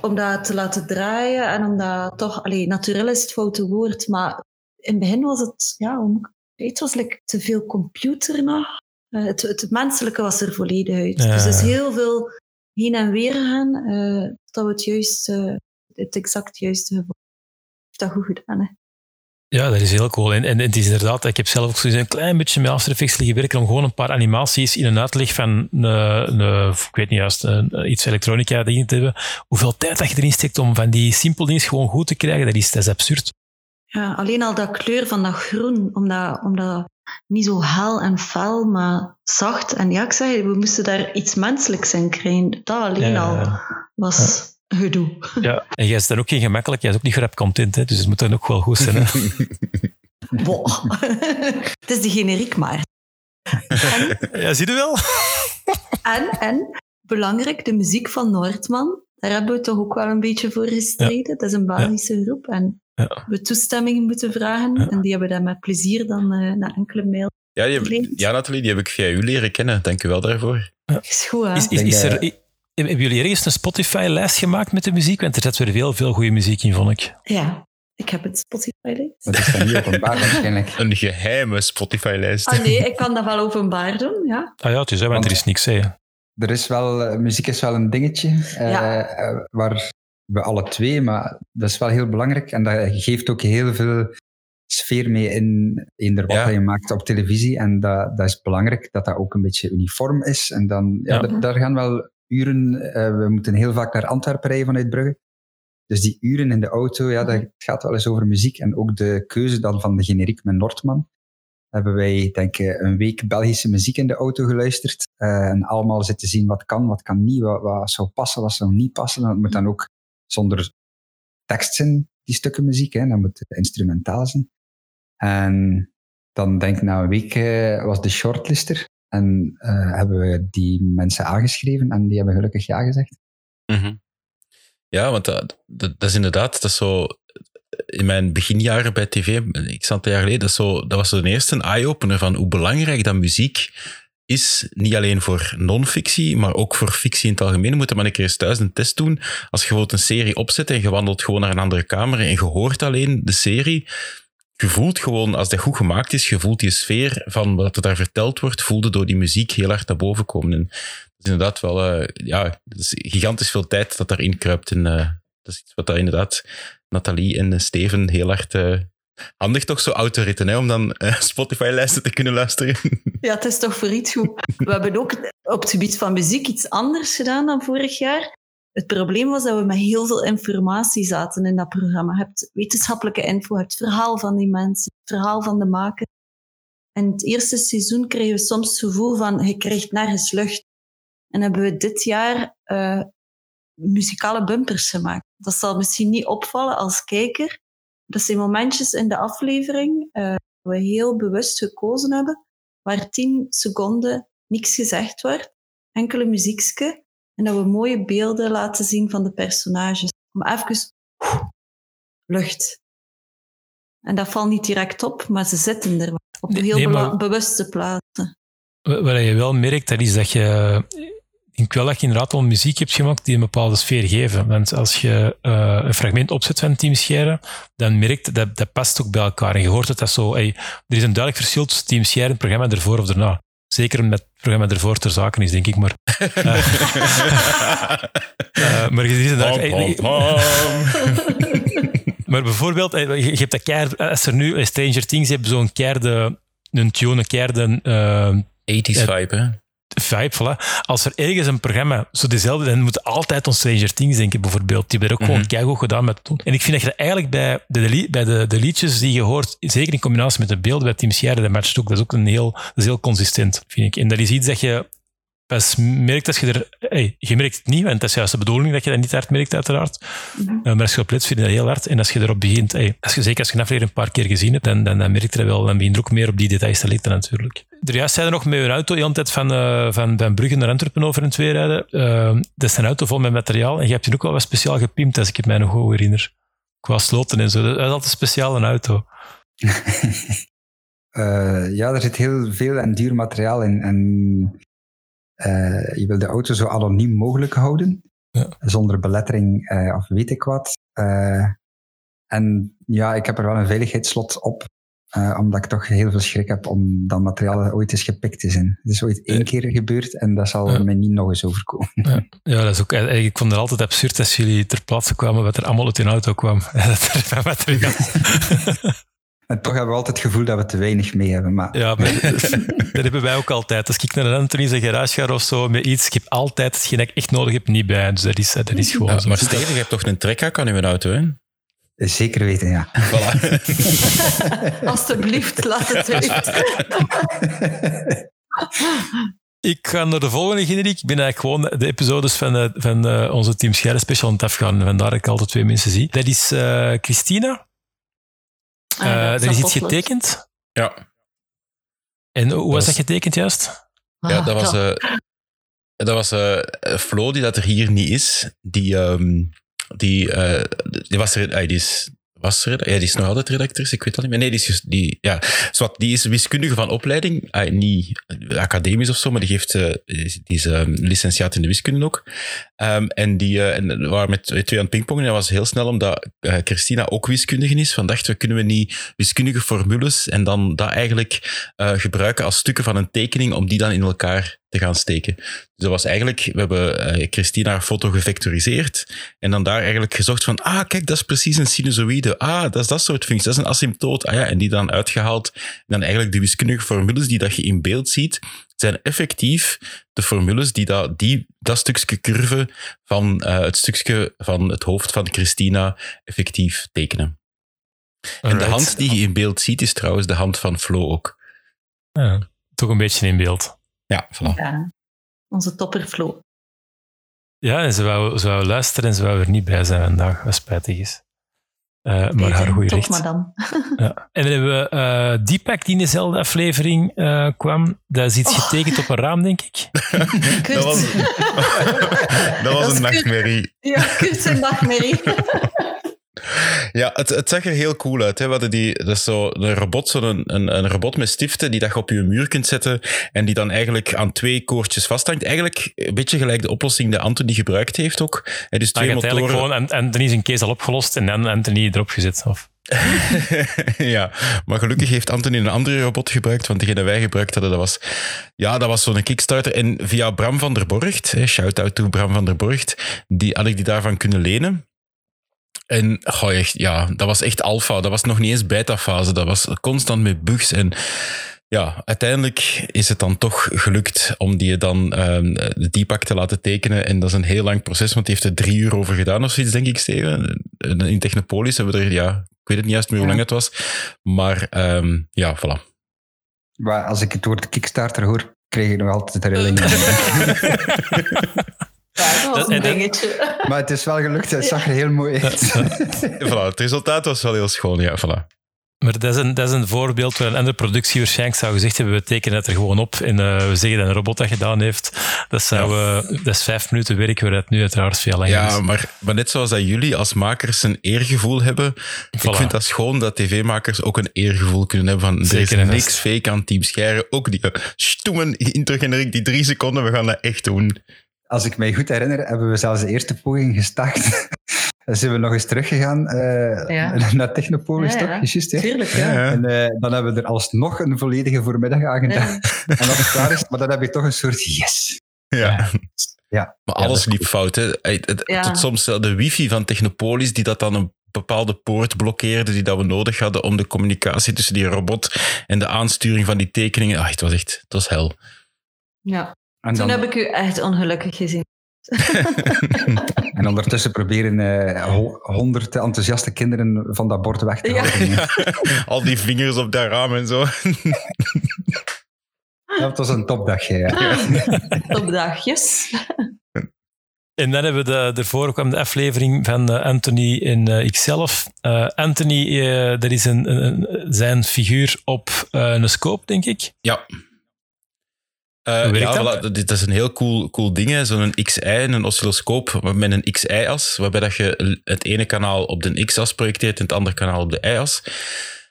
S5: om dat te laten draaien en om dat toch... Allee, natuurlijk is het foute woord, maar in het begin was het... Ja, het was like, te veel computer nog. Eh, het, het menselijke was er volledig uit.
S2: Ja.
S5: Dus is heel veel heen en weer gegaan, eh, dat we het juist, eh, het exact juiste gevoel heeft dat goed gedaan. Hè?
S2: Ja, dat is heel cool. En, en het is inderdaad, ik heb zelf ook zo eens een klein beetje met After Effects liggen werken om gewoon een paar animaties in een uitleg van een, een, ik weet niet juist, een- iets elektronica erin te hebben. Hoeveel tijd dat je erin steekt om van die simpele dingen gewoon goed te krijgen, dat is, dat is absurd.
S5: Ja, alleen al dat kleur van dat groen, omdat, omdat niet zo hel en fel, maar zacht. En ja, ik zeg, we moesten daar iets menselijks in krijgen. Dat alleen
S2: Ja,
S5: al
S2: ja,
S5: was gedoe.
S2: Ja. En jij is dan ook geen gemakkelijk, jij is ook niet grap content, hè? dus het moet dan ook wel goed zijn. Hè?
S5: Boah. Het is de generiek maar. En,
S2: ja, zie je wel?
S5: en, en, belangrijk, de muziek van Noordman. Daar hebben we toch ook wel een beetje voor gestreden. Dat is een Belgische groep. En
S2: Ja.
S5: we toestemming moeten vragen.
S2: Ja.
S5: En die hebben dat met plezier dan eh, na enkele mail.
S4: Ja, die heb, ja, Nathalie, die heb ik via u leren kennen. Dank u wel daarvoor.
S5: Is goed, hè?
S2: Is, is, er, hebben jullie ergens een Spotify-lijst gemaakt met de muziek? Want er zit weer heel veel goede muziek in, vond ik.
S5: Ja, ik heb het Spotify-lijst.
S6: dat is dan niet openbaar waarschijnlijk.
S4: Een geheime Spotify-lijst.
S5: Ah nee, ik kan dat wel openbaar doen, ja.
S2: Ah ja, het is, hè, want er is niks, hè.
S6: Er is wel, eh, muziek is wel een dingetje
S5: Ja.
S6: eh, waar we alle twee, maar dat is wel heel belangrijk en dat geeft ook heel veel sfeer mee in eender wat
S4: Ja.
S6: je maakt op televisie en dat, dat is belangrijk dat dat ook een beetje uniform is en dan, ja,
S2: Ja.
S6: da- daar gaan wel uren, eh, we moeten heel vaak naar Antwerpen rijden vanuit Brugge Dus die uren in de auto, ja, dat gaat wel eens over muziek. En ook de keuze dan van de generiek met Nordman. Hebben wij, denk ik, een week Belgische muziek in de auto geluisterd. eh, en allemaal zitten zien wat kan, wat kan niet, wat, wat zou passen, wat zou niet passen. Dat moet dan ook zonder tekst zijn, die stukken muziek. Hè. Dat moet instrumentaal zijn. En dan denk ik na een week eh, was de shortlister. En eh, hebben we die mensen aangeschreven en die hebben gelukkig ja gezegd.
S4: Mhm. Ja, want dat, dat, is inderdaad, dat is zo. In mijn beginjaren bij tv, ik aantal jaar geleden, dat, is zo, dat was de eerste eye-opener van hoe belangrijk dat muziek is. Niet alleen voor non-fictie, maar ook voor fictie in het algemeen. We moeten maar een keer eens thuis een test doen. Als je bijvoorbeeld een serie opzet en je wandelt gewoon naar een andere kamer en je hoort alleen de serie, je voelt gewoon, als dat goed gemaakt is, je voelt die sfeer van wat er daar verteld wordt, voelde door die muziek heel hard naar boven komen. En is inderdaad wel, eh, ja, is gigantisch veel tijd dat daarin kruipt. En eh, dat is iets wat daar inderdaad Nathalie en eh, Steven heel hard... handig toch, zo autoritten, om dan eh, Spotify-lijsten te kunnen luisteren.
S5: Ja, het is toch voor iets goed. We hebben ook op het gebied van muziek iets anders gedaan dan vorig jaar. Het probleem was dat we met heel veel informatie zaten in dat programma. Je hebt wetenschappelijke info, het verhaal van die mensen, het verhaal van de maker. En het eerste seizoen kregen we soms het gevoel van, je krijgt nergens lucht. En hebben we dit jaar eh, muzikale bumpers gemaakt. Dat zal misschien niet opvallen als kijker. Dat zijn momentjes in de aflevering eh, we heel bewust gekozen hebben, waar tien seconden niks gezegd wordt, enkele muziekske, en dat we mooie beelden laten zien van de personages. Om even lucht. En dat valt niet direct op, maar ze zitten er op heel
S2: nee,
S5: bela-
S2: maar-
S5: bewuste plaatsen.
S2: Wat wat je wel merkt, dat is dat je... Ik denk wel dat je inderdaad wel muziek hebt gemaakt die een bepaalde sfeer geven. Want als je eh, een fragment opzet van Team Scheren, dan merkt dat dat past ook bij elkaar. En je hoort dat dat zo... hey, er is een duidelijk verschil tussen Team Scheren, het programma ervoor of daarna. Zeker omdat het programma ervoor ter zake is, denk ik. Maar, eh, eh, maar het. Maar bijvoorbeeld, eh, je hebt dat keer, als er nu eh, Stranger Things hebt, zo'n keerde, een tune, een keerde eh,
S4: 80s vibe, hè?
S2: Vibe, voilà. Als er ergens een programma zo dezelfde, dan moet altijd aan Stranger Things denken, bijvoorbeeld. Die hebben er ook gewoon keigoed gedaan met toen. En ik vind dat je dat eigenlijk bij de, bij de, de liedjes die je hoort, zeker in combinatie met de beelden bij Team Sierra, dat matcht ook. Dat is ook een heel, dat is heel consistent, vind ik. En dat is iets dat je pas merkt als je er... Hey, je merkt het niet, want dat is juist de bedoeling dat je dat niet hard merkt, uiteraard.
S5: Mhm.
S2: Uh, maar als je op let, vind je dat heel hard. En als je erop begint, hey, als je, zeker als je een aflevering een paar keer gezien hebt, dan, dan, dan merk je dat wel. Dan begin je er ook meer op die details te letten natuurlijk. Er juist zijn er nog met een auto de hele tijd van, eh, van, van Brugge naar Antwerpen over en twee rijden. Uh, dat is een auto vol met materiaal. En je hebt die ook wel wat speciaal gepimpt, als ik het mij nog goed herinner. Qua sloten en zo. Dat is altijd speciaal een auto.
S6: Eh, ja, er zit heel veel en duur materiaal in. En eh, je wil de auto zo anoniem mogelijk houden,
S2: Ja.
S6: zonder belettering eh, of weet ik wat. Eh, en ja, ik heb er wel een veiligheidsslot op, omdat ik toch heel veel schrik heb om dat materiaal ooit eens gepikt te zijn. Het is ooit één
S2: Ja.
S6: keer gebeurd en dat zal
S2: Ja.
S6: mij niet nog eens overkomen.
S2: Ja, dat is ook, ik vond het altijd absurd als jullie ter plaatse kwamen wat er allemaal uit hun auto kwam. Dat er materiaal.
S6: En toch hebben we altijd het gevoel dat we te weinig mee hebben. Maar
S2: Ja, maar dat hebben wij ook altijd. Als ik naar een Anthony zijn garage ga of zo met iets, ik heb altijd hetgeen dat ik echt nodig heb niet bij. Dus dat is, dat is gewoon
S4: Ja,
S2: zo.
S4: maar Steven, je hebt toch een trekhaak aan uw auto, hè?
S6: zeker weten, ja.
S4: Voilà.
S5: Alsjeblieft, laat het weten.
S2: Ik ga naar de volgende generiek. Ik ben eigenlijk gewoon de episodes van, eh, van eh, onze Team Scherre special aan het afgaan. Vandaar dat ik altijd twee mensen zie. Dat is eh, Christina.
S5: Ah,
S2: Eh,
S5: ja,
S2: er is iets getekend.
S4: Ja,
S2: En hoe was
S4: was-
S2: dat getekend juist?
S4: ja
S5: Ah,
S4: dat was, eh dat was eh, Flo, die dat er hier niet is. Die, ehm, die, eh, die was er, die is, was ja, die is nog altijd redacteur, ik weet dat niet meer. Nee, die is, die, ja, die is wiskundige van opleiding, ah, niet academisch of zo, maar die, heeft, eh, die is, ehm, licentiaat in de wiskunde ook. Ehm, en die eh, en waren met twee aan het pingpongen en dat was heel snel omdat eh, Christina ook wiskundige is. Van dachten we, kunnen we niet wiskundige formules en dan dat eigenlijk gebruiken als stukken van een tekening om die dan in elkaar te gaan steken. Dus dat was eigenlijk, we hebben eh, Christina haar foto gevectoriseerd en dan daar eigenlijk gezocht van, ah, kijk, dat is precies een sinusoïde. Ah, dat is dat soort functie, dat is een asymptoot. Ah ja, en die dan uitgehaald. En dan eigenlijk de wiskundige formules die dat je in beeld ziet, zijn effectief de formules die dat, die, dat stukje curve van eh, het stukje van het hoofd van Christina effectief tekenen. En de hand die je in beeld ziet, is trouwens de hand van Flo ook.
S2: Ja, toch een beetje in beeld.
S4: Ja, voilà.
S5: Ja. Onze topperflow.
S2: Ja, en ze wou, ze wou luisteren en ze wou er niet bij zijn vandaag, wat spijtig is. Eh, maar haar goede recht.
S5: maar dan.
S2: Ja. En dan hebben we eh Deepak, die in dezelfde aflevering eh, kwam. Dat is iets
S5: Oh.
S2: getekend op een raam, denk ik.
S5: Kurt.
S4: Dat was, dat was
S5: Dat
S4: een nachtmerrie.
S5: Ja, Kurt zijn nachtmerrie.
S4: Ja, het, het zag er heel cool uit. Hè. We hadden die, dat is zo een robot, zo een, een, een robot met stiften die dat je op je muur kunt zetten en die dan eigenlijk aan twee koordjes vasthangt. Eigenlijk een beetje gelijk de oplossing die Anthony gebruikt heeft ook. Hè, dus twee
S2: hebt eigenlijk
S4: motoren.
S2: gewoon en, Anthony zijn case al opgelost en dan Anthony erop gezet. Of,
S4: ja, maar gelukkig heeft Anthony een andere robot gebruikt, want degene wij gebruikt hadden, dat was, ja, dat was zo'n Kickstarter. En via Bram van der Borgt, shout-out to Bram van der Borgt, die, had ik die daarvan kunnen lenen. En goh, echt, ja, dat was echt alpha. Dat was nog niet eens beta-fase. Dat was constant met bugs. En ja, uiteindelijk is het dan toch gelukt om die dan ehm, de Deepak te laten tekenen. En dat is een heel lang proces, want die heeft er drie uur over gedaan of zoiets, denk ik, Steven. In Technopolis hebben we er, ja, ik weet het niet juist meer hoe lang het was. Maar ehm, ja, voilà.
S6: Maar als ik het woord Kickstarter hoor, krijg ik nog altijd de rillingen.
S5: Ja, dat was
S2: Dat-
S5: een dingetje.
S6: maar het is wel gelukt, het zag er heel mooi uit.
S4: voilà. Het resultaat was wel heel schoon, ja, voilà.
S2: Maar dat is, een, dat is een voorbeeld waar een andere productie waarschijnlijk zou gezegd hebben, we tekenen het er gewoon op en eh, we zeggen dat een robot dat gedaan heeft. Dat, zou, eh, dat is vijf minuten werk, waar het nu uiteraard veel langer
S4: Ja,
S2: is.
S4: maar, maar net zoals dat jullie als makers een eergevoel hebben, ik vind dat schoon dat tv-makers ook een eergevoel kunnen hebben van er
S2: Zeker
S4: is
S2: en
S4: niks fake aan Team Scheire. Ook die eh, stoemen intro-generiek, die drie seconden, we gaan dat echt doen.
S6: Als ik mij goed herinner, hebben we zelfs de eerste poging gestart. Dan zijn we nog eens teruggegaan eh,
S5: Ja.
S6: naar Technopolis,
S5: Ja,
S6: toch?
S5: ja.
S6: Juist, hè?
S5: Tuurlijk, ja.
S4: Ja.
S6: En eh, dan hebben we er alsnog een volledige voormiddag aan gedaan.
S5: Ja.
S6: En als het klaar is, maar dan heb je toch een soort yes.
S4: Ja.
S6: Ja.
S4: Maar alles liep fout. Hè. Tot soms wel de wifi van Technopolis, die dat dan een bepaalde poort blokkeerde, die dat we nodig hadden om de communicatie tussen die robot en de aansturing van die tekeningen. Ah, het was echt, het was hel.
S5: Ja.
S6: En,
S5: Toen
S6: dan,
S5: heb ik u echt ongelukkig gezien.
S6: en ondertussen proberen eh, ho- honderd enthousiaste kinderen van dat bord weg te
S5: Ja.
S6: houden.
S4: Al die vingers op dat raam en zo.
S6: Ja, het was een topdagje, ja.
S5: Op dagjes.
S2: En dan hebben we de, ervoor kwam de aflevering van eh, Anthony en eh, ikzelf. Eh, Anthony, eh dat is een, een- zijn figuur op eh, een scope, denk ik.
S4: Ja.
S2: Werkt
S4: ja,
S2: dat?
S4: voilà, is een heel cool, cool ding. hè. Zo'n XI, een oscilloscoop met een XI-as, waarbij dat je het ene kanaal op de X-as projecteert en het andere kanaal op de Y-as.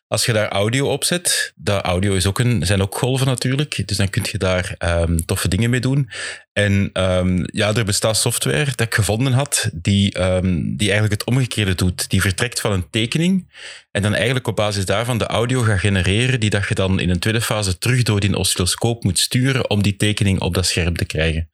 S4: Als je daar audio op zet, dat audio is ook een, zijn ook golven natuurlijk, dus dan kun je daar ehm, toffe dingen mee doen. En ehm, ja, er bestaat software dat ik gevonden had, die, ehm, die eigenlijk het omgekeerde doet. Die vertrekt van een tekening en dan eigenlijk op basis daarvan de audio gaat genereren, die dat je dan in een tweede fase terug door die oscilloscoop moet sturen om die tekening op dat scherm te krijgen.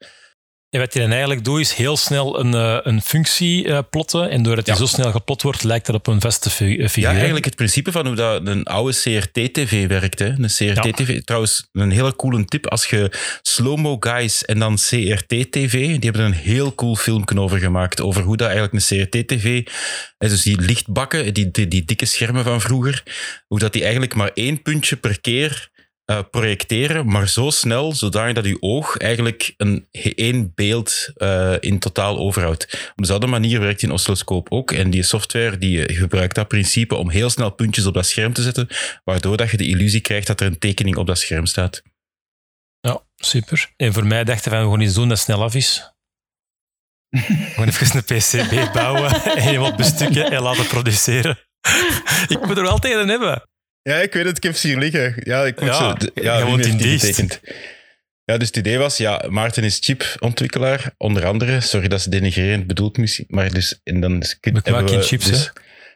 S2: En wat je dan eigenlijk doet, is heel snel een, eh, een functie eh, plotten. En doordat die
S4: Ja.
S2: zo snel geplot wordt, lijkt dat op een vaste eh, figuur.
S4: Ja, eigenlijk het principe van hoe dat een oude CRT-TV werkt. Hè. Een CRT-TV, trouwens, een hele coole tip. Als je Slow-Mo Guys en dan CRT-TV, die hebben er een heel cool filmpje over gemaakt. Over hoe dat eigenlijk een CRT-TV, dus die lichtbakken, die, die, die dikke schermen van vroeger, hoe dat die eigenlijk maar één puntje per keer eh, projecteren, maar zo snel, zodanig dat je oog eigenlijk een, één beeld eh, in totaal overhoudt. Op dezelfde manier werkt die oscilloscoop ook. En die software die eh, gebruikt dat principe om heel snel puntjes op dat scherm te zetten, waardoor dat je de illusie krijgt dat er een tekening op dat scherm staat.
S2: Ja, super. En voor mij dachten we gaan iets doen dat snel af is. Gewoon even een PCB bouwen en helemaal bestukken en laten produceren. Ik moet er wel tegen hebben.
S4: Ja, ik weet het, ik heb ze hier liggen. Ja, ik moet
S2: Ja, je
S4: ja, Wim
S2: woont in Diest.
S4: Ja, dus het idee was, ja, Maarten is chipontwikkelaar, onder andere. Sorry dat ze denigrerend bedoeld misschien, maar dus, en dan is, hebben
S2: geen
S4: we
S2: chips,
S4: dus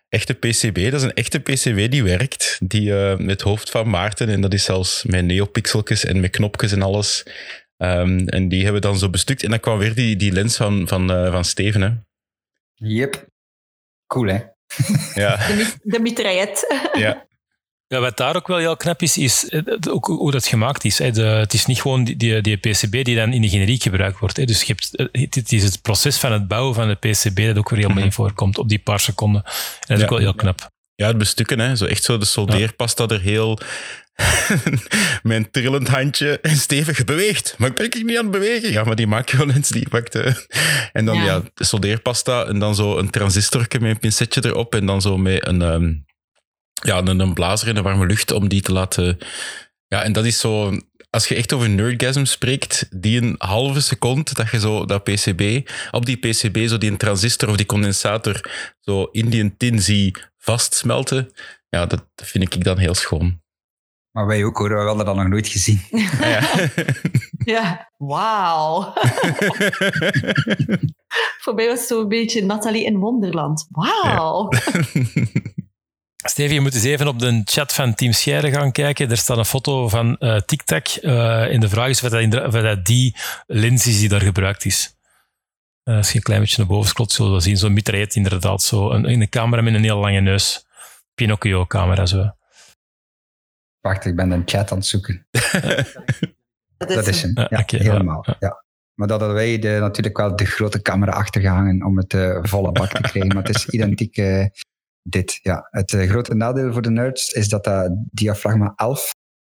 S4: echte PCB, dat is een echte PCB die werkt, die eh, met het hoofd van Maarten, en dat is zelfs met neopixeltjes en met knopjes en alles. Ehm, en die hebben we dan zo bestukt, en dan kwam weer die, die lens van, van, eh, van Steven, hè.
S6: Yep. Cool, hè?
S4: Ja,
S5: De, de mitraillet.
S4: ja.
S2: Ja, wat daar ook wel heel knap is, is eh, ook hoe dat gemaakt is. De, het is niet gewoon die, die, die PCB die dan in de generiek gebruikt wordt. Hè. Dus je hebt, eh, het is het proces van het bouwen van de PCB dat ook weer heel mee voorkomt op die paar seconden. En dat is
S4: Ja.
S2: ook wel heel knap.
S4: Ja, het bestukken, hè. Zo echt zo de soldeerpasta er heel... Mijn trillend handje en stevig beweegt. Maar ik ben ik niet aan het bewegen. Ja, maar die macrolens, die pakte... En dan,
S5: Ja.
S4: ja, de soldeerpasta en dan zo een transistorke met een pincetje erop en dan zo met een, ehm, ja, een, een blazer in de warme lucht om die te laten... Ja, en dat is zo... Als je echt over nerdgasm spreekt, die een halve seconde dat je zo dat PCB, op die PCB zo die een transistor of die condensator zo in die tin zie vastsmelten, ja, dat vind ik dan heel schoon.
S6: Maar wij ook hoor, we hadden dat nog nooit gezien.
S4: Ah, ja.
S5: Ja, wauw. Voor mij was het zo'n beetje Nathalie in Wonderland. Wauw.
S2: Steven, je moet eens even op de chat van Team Scheire gaan kijken. Er staat een foto van eh TikTok. eh en de vraag is of dat, indra- of dat die lens is die daar gebruikt is. Eh, als je een klein beetje naar boven scrolt, zullen we zien. Zo'n mitraillet inderdaad. Zo een, een camera met een heel lange neus. Pinocchio-camera zo.
S6: Wacht, ik ben een chat aan het zoeken.
S5: Dat
S6: Dat is hem.
S2: Ja,
S6: Ja, helemaal.
S2: ja.
S6: Ja. Maar dat hadden wij de, natuurlijk wel de grote camera achtergehangen om het eh, volle bak te krijgen. Maar het is identiek eh, dit. Ja. Het eh, grote nadeel voor de nerds is dat dat diafragma 11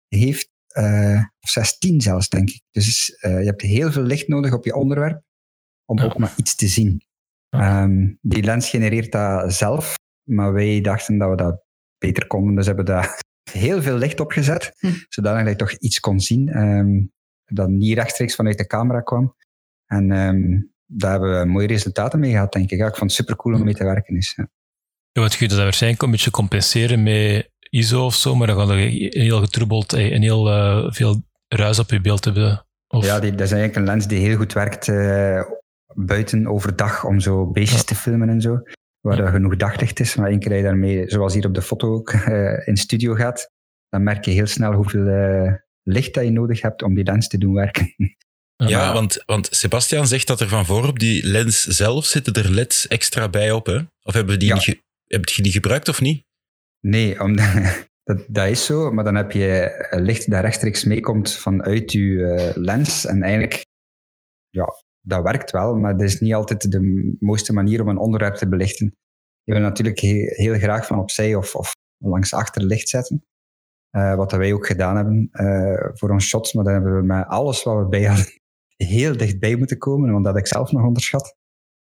S6: heeft. eh, of 16 zelfs, denk ik. Dus eh, je hebt heel veel licht nodig op je onderwerp om
S2: Ja.
S6: ook maar iets te zien. Ehm, die lens genereert dat zelf, maar wij dachten dat we dat beter konden. Dus hebben daar heel veel licht op gezet,
S5: Hm.
S6: zodanig dat je toch iets kon zien ehm, dat niet rechtstreeks vanuit de camera kwam. En ehm, daar hebben we mooie resultaten mee gehad, denk ik. Ja, ik vond het super cool om mee te werken. Is, ja.
S2: Ja, wat je dat waarschijnlijk een beetje compenseren met ISO of zo, maar dan gaat er heel getrubbeld eh, en heel eh, veel ruis op je beeld hebben. Of,
S6: Ja, die, dat is eigenlijk een lens die heel goed werkt eh, buiten overdag om zo beestjes
S2: Ja.
S6: te filmen en zo. Waar er genoeg daglicht is. Maar één keer dat je daarmee, zoals hier op de foto ook, eh, in studio gaat, dan merk je heel snel hoeveel eh, licht dat je nodig hebt om die lens te doen werken.
S4: Ja, want, want Sebastian zegt dat er van voor op die lens zelf zitten er leds extra bij op. Hè? Of hebben we die,
S6: Ja.
S4: niet ge- heb je die gebruikt of niet?
S6: Nee, dat, dat is zo. Maar dan heb je eh, licht dat rechtstreeks meekomt vanuit je eh, lens. En eigenlijk, ja, dat werkt wel. Maar dat is niet altijd de mooiste manier om een onderwerp te belichten. Je wil natuurlijk heel, graag van opzij of, of langs achter licht zetten. Eh, wat dat wij ook gedaan hebben voor ons shots. Maar dan hebben we met alles wat we bij hadden heel dichtbij moeten komen. Want dat ik zelf nog onderschat.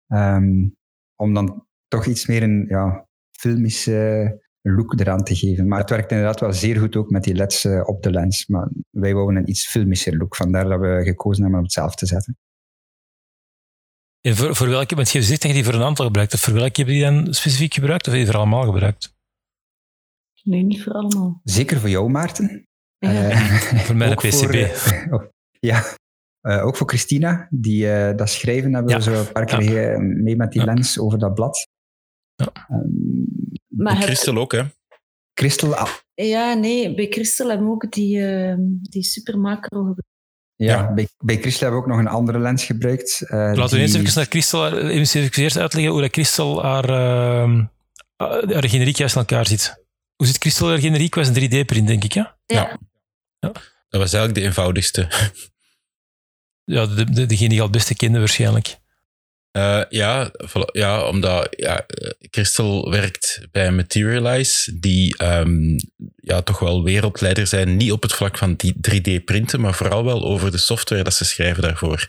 S6: Ehm, om dan toch iets meer een ja, filmische look eraan te geven. Maar het werkt inderdaad wel zeer goed ook met die leds eh, op de lens. Maar wij wouden een iets filmischer look. Vandaar dat we gekozen hebben om het zelf te zetten.
S2: En voor, voor welke, want je zegt dat je die voor een aantal gebruikt. Of voor welke heb je die dan specifiek gebruikt? Of heb je die voor allemaal gebruikt?
S5: Nee, niet voor allemaal.
S6: Zeker voor jou, Maarten.
S5: Ja.
S6: Eh,
S2: Voor mijn
S6: ook
S2: PCB.
S6: voor, eh, oh, ja, Eh, ook voor Christina. Die, eh, dat schrijven hebben we zo een paar keer eh, mee met die
S2: Ja.
S6: lens over dat blad.
S2: Ja.
S5: Maar
S4: En
S5: heb-
S4: Christel ook, hè?
S6: Christel, ah,
S5: ja, nee, bij Christel hebben we ook die, eh, die super macro gebruikt.
S6: ja,
S4: Ja.
S6: Bij, bij Christel hebben we ook nog een andere lens gebruikt. eh,
S2: Laten we
S6: die-
S2: eens even naar Christel, even eerst uitleggen hoe dat Christel haar, ehm, haar generiek juist in elkaar zit. Hoe zit Christel haar generiek? Was een 3D-print, denk ik, ja?
S5: Ja.
S4: Dat was eigenlijk de eenvoudigste.
S2: Ja, de, de, degene die je al het beste kende waarschijnlijk.
S4: Eh, ja, ja, omdat ja, eh, Crystal werkt bij Materialize, die ehm, ja, toch wel wereldleider zijn, niet op het vlak van die 3D-printen, maar vooral wel over de software dat ze schrijven daarvoor.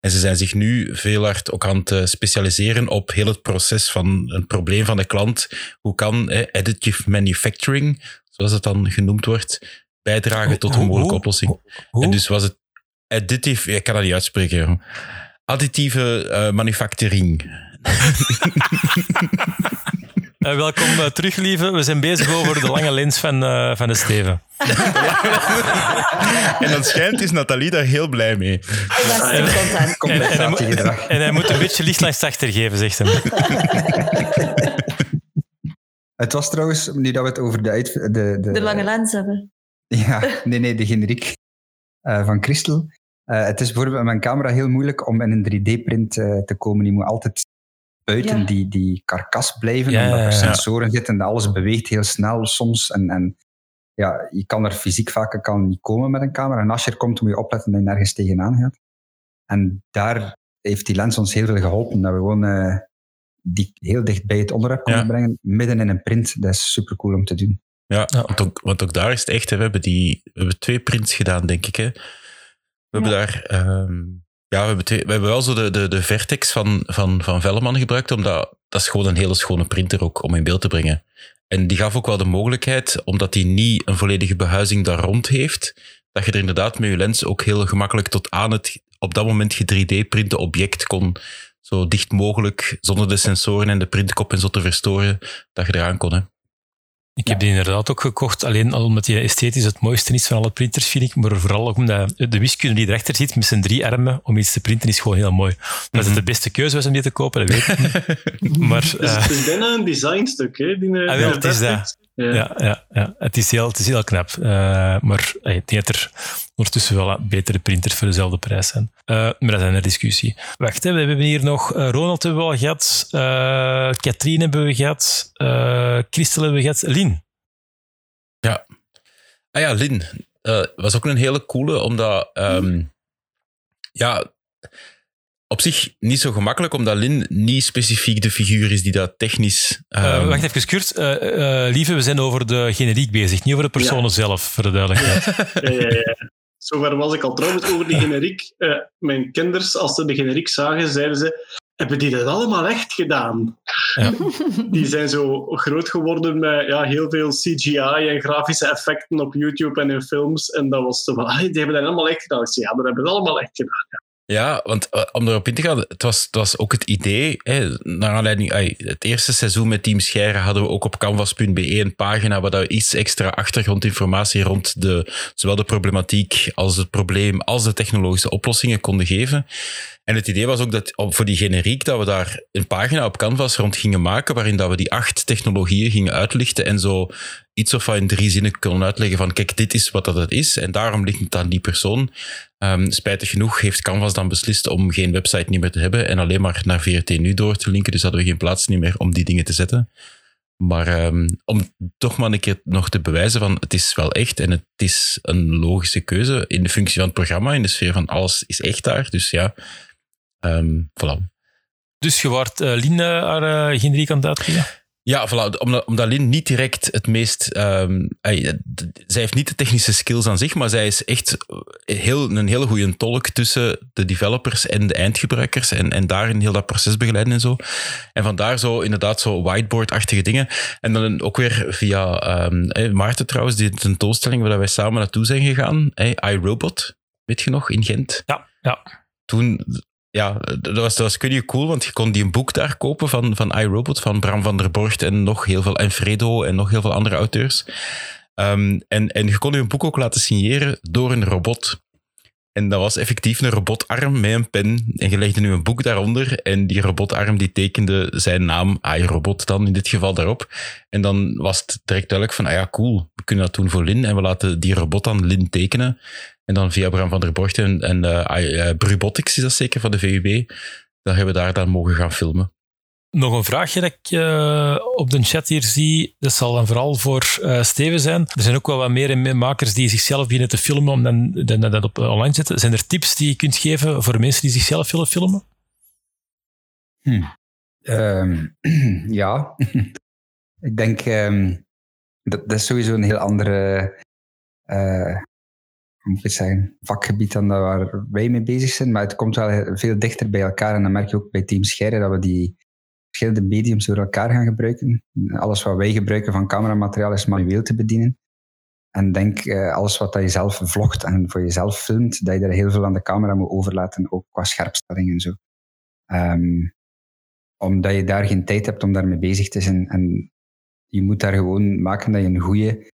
S4: En ze zijn zich nu veel hard ook aan het eh, specialiseren op heel het proces van een probleem van de klant. Hoe kan eh, additive manufacturing, zoals het dan genoemd wordt, bijdragen tot een mogelijke oplossing? En dus was het additive, ik kan dat niet uitspreken. joh. Additieve eh, manufacturing.
S2: Eh, welkom eh, terug, lieve. We zijn bezig over de lange lens van, eh, van de Steven.
S4: en dan schijnt is Nathalie daar heel blij mee.
S5: Ik content.
S2: En, en, hij en hij moet een beetje licht langs achter geven, zegt hem.
S6: Het was trouwens, nu dat we het over de, uit, de, de,
S5: De lange lens hebben.
S6: Ja, nee, nee, de generiek eh, van Crystal. Eh, het is bijvoorbeeld met mijn camera heel moeilijk om in een 3D-print eh, te komen. Je moet altijd buiten
S5: Ja.
S6: die, die karkas blijven,
S2: Ja,
S6: omdat er
S2: ja.
S6: sensoren zitten en alles beweegt heel snel soms. En, en ja, je kan er fysiek vaak kan niet komen met een camera. En als je er komt, moet je opletten dat je nergens tegenaan gaat. En daar heeft die lens ons heel veel geholpen. Dat we gewoon eh, die heel dicht bij het onderwerp konden
S4: Ja.
S6: brengen, midden in een print. Dat is super cool om te doen.
S4: Ja,
S2: Ja.
S4: Want, ook, want ook daar is het echt. Hè, we, hebben die, we hebben twee prints gedaan, denk ik. Hè. We hebben daar... ehm, ja, we hebben, twee, we hebben wel zo de, de, de Vertex van, van, van Velleman gebruikt, omdat dat is gewoon een hele schone printer ook om in beeld te brengen. En die gaf ook wel de mogelijkheid, omdat die niet een volledige behuizing daar rond heeft, dat je er inderdaad met je lens ook heel gemakkelijk tot aan het op dat moment ge 3D-printen object kon zo dicht mogelijk, zonder de sensoren en de printkop en zo te verstoren, dat je eraan kon. Hè.
S2: Ik heb die inderdaad ook gekocht, alleen al omdat die esthetisch het mooiste is van alle printers, vind ik. Maar vooral ook omdat de wiskunde die erachter zit met zijn drie armen om iets te printen is gewoon heel mooi. Dat het de beste keuze was om die te kopen, dat weet ik niet. Maar
S3: Dus
S2: eh,
S3: het is bijna een designstuk, hè? Die,
S2: Ah, wel, het is dat.
S3: Ja.
S2: ja, ja, ja, het, is heel, het is heel knap. Eh, maar ik denk dat er ondertussen wel betere printers voor dezelfde prijs zijn. Eh, maar dat is een discussie. Wacht, hè, we hebben hier nog eh, Ronald hebben we al gehad, eh Katrien hebben we gehad, eh Christel hebben we gehad, Lien.
S4: Ah ja, Lin. eh, was ook een hele coole, omdat... ehm, ja, op zich niet zo gemakkelijk, omdat Lin niet specifiek de figuur is die dat technisch...
S2: Eh,
S4: ehm,
S2: wacht even, Kurt. Eh, eh, lieve, we zijn over de generiek bezig, niet over de personen
S3: Ja.
S2: zelf, voor de duidelijkheid.
S3: Ja, ja, ja. Zover was ik al trouwens over die generiek. Eh, mijn kinders, als ze de generiek zagen, zeiden ze: Hebben die dat allemaal echt gedaan?
S2: Ja.
S3: Die zijn zo groot geworden met ja, heel veel CGI en grafische effecten op YouTube en in films. En dat was zo van: "Allee, Die hebben dat allemaal echt gedaan. Ik zei: Ja, dat hebben ze allemaal echt gedaan.
S4: Ja, want eh, om erop in te gaan, het was, was ook het idee, hè, naar aanleiding, het eerste seizoen met Team Scheire hadden we ook op canvas.be een pagina waar we iets extra achtergrondinformatie rond de, zowel de problematiek als het probleem, als de technologische oplossingen konden geven. En het idee was ook dat voor die generiek dat we daar een pagina op Canvas rond gingen maken, waarin dat we die acht technologieën gingen uitlichten en zo iets of wat in drie zinnen konden uitleggen van kijk, dit is wat dat is en daarom ligt het aan die persoon. Ehm, spijtig genoeg heeft Canvas dan beslist om geen website niet meer te hebben en alleen maar naar VRT nu door te linken, dus hadden we geen plaats niet meer om die dingen te zetten. Maar ehm, om toch maar een keer nog te bewijzen van het is wel echt en het is een logische keuze in de functie van het programma, in de sfeer van alles is echt daar. Dus ja, ehm voilà.
S2: Dus je wordt eh Lien haar aan het uitleggen?
S4: Ja, voilà, omdat, omdat Lin niet direct het meest... ehm, d- zij heeft niet de technische skills aan zich, maar zij is echt heel, een hele goede tolk tussen de developers en de eindgebruikers en, en daarin heel dat proces begeleiden en zo. En vandaar zo inderdaad zo whiteboard-achtige dingen. En dan ook weer via ehm, ey, Maarten trouwens, die tentoonstelling waar wij samen naartoe zijn gegaan, ey, iRobot, weet je nog, in Gent.
S2: Ja, ja.
S4: Toen ja, dat was, dat was kun cool, want je kon die een boek daar kopen van, van iRobot, van Bram van der Borcht en nog heel veel, en Fredo en nog heel veel andere auteurs. Ehm, en, en je kon je een boek ook laten signeren door een robot. En dat was effectief een robotarm met een pen. En je legde nu een boek daaronder. En die robotarm die tekende zijn naam, iRobot dan in dit geval, daarop. En dan was het direct duidelijk van, ah ja, cool, we kunnen dat doen voor Lin. En we laten die robot dan Lin tekenen. En dan via Bram van der Borcht en, en eh, eh, Brubotics is dat zeker, van de VUB. Dan hebben we daar dan mogen gaan filmen.
S2: Nog een vraagje dat ik eh, op de chat hier zie. Dat zal dan vooral voor eh, Steven zijn. Er zijn ook wel wat meer makers die zichzelf beginnen te filmen om dan, dat op eh, online te zetten. Zijn er tips die je kunt geven voor mensen die zichzelf willen filmen?
S6: Ehm, ja, ik denk ehm, dat, dat is sowieso een heel andere, moet ik vakgebied dan waar wij mee bezig zijn. Maar het komt wel veel dichter bij elkaar. En dan merk je ook bij Team dat we die verschillende mediums door elkaar gaan gebruiken. Alles wat wij gebruiken van cameramateriaal is manueel te bedienen. En denk, eh, alles wat dat je zelf vlogt en voor jezelf filmt, dat je er heel veel aan de camera moet overlaten, ook qua scherpstelling en zo. Ehm, omdat je daar geen tijd hebt om daarmee bezig te zijn. En je moet daar gewoon maken dat je een goede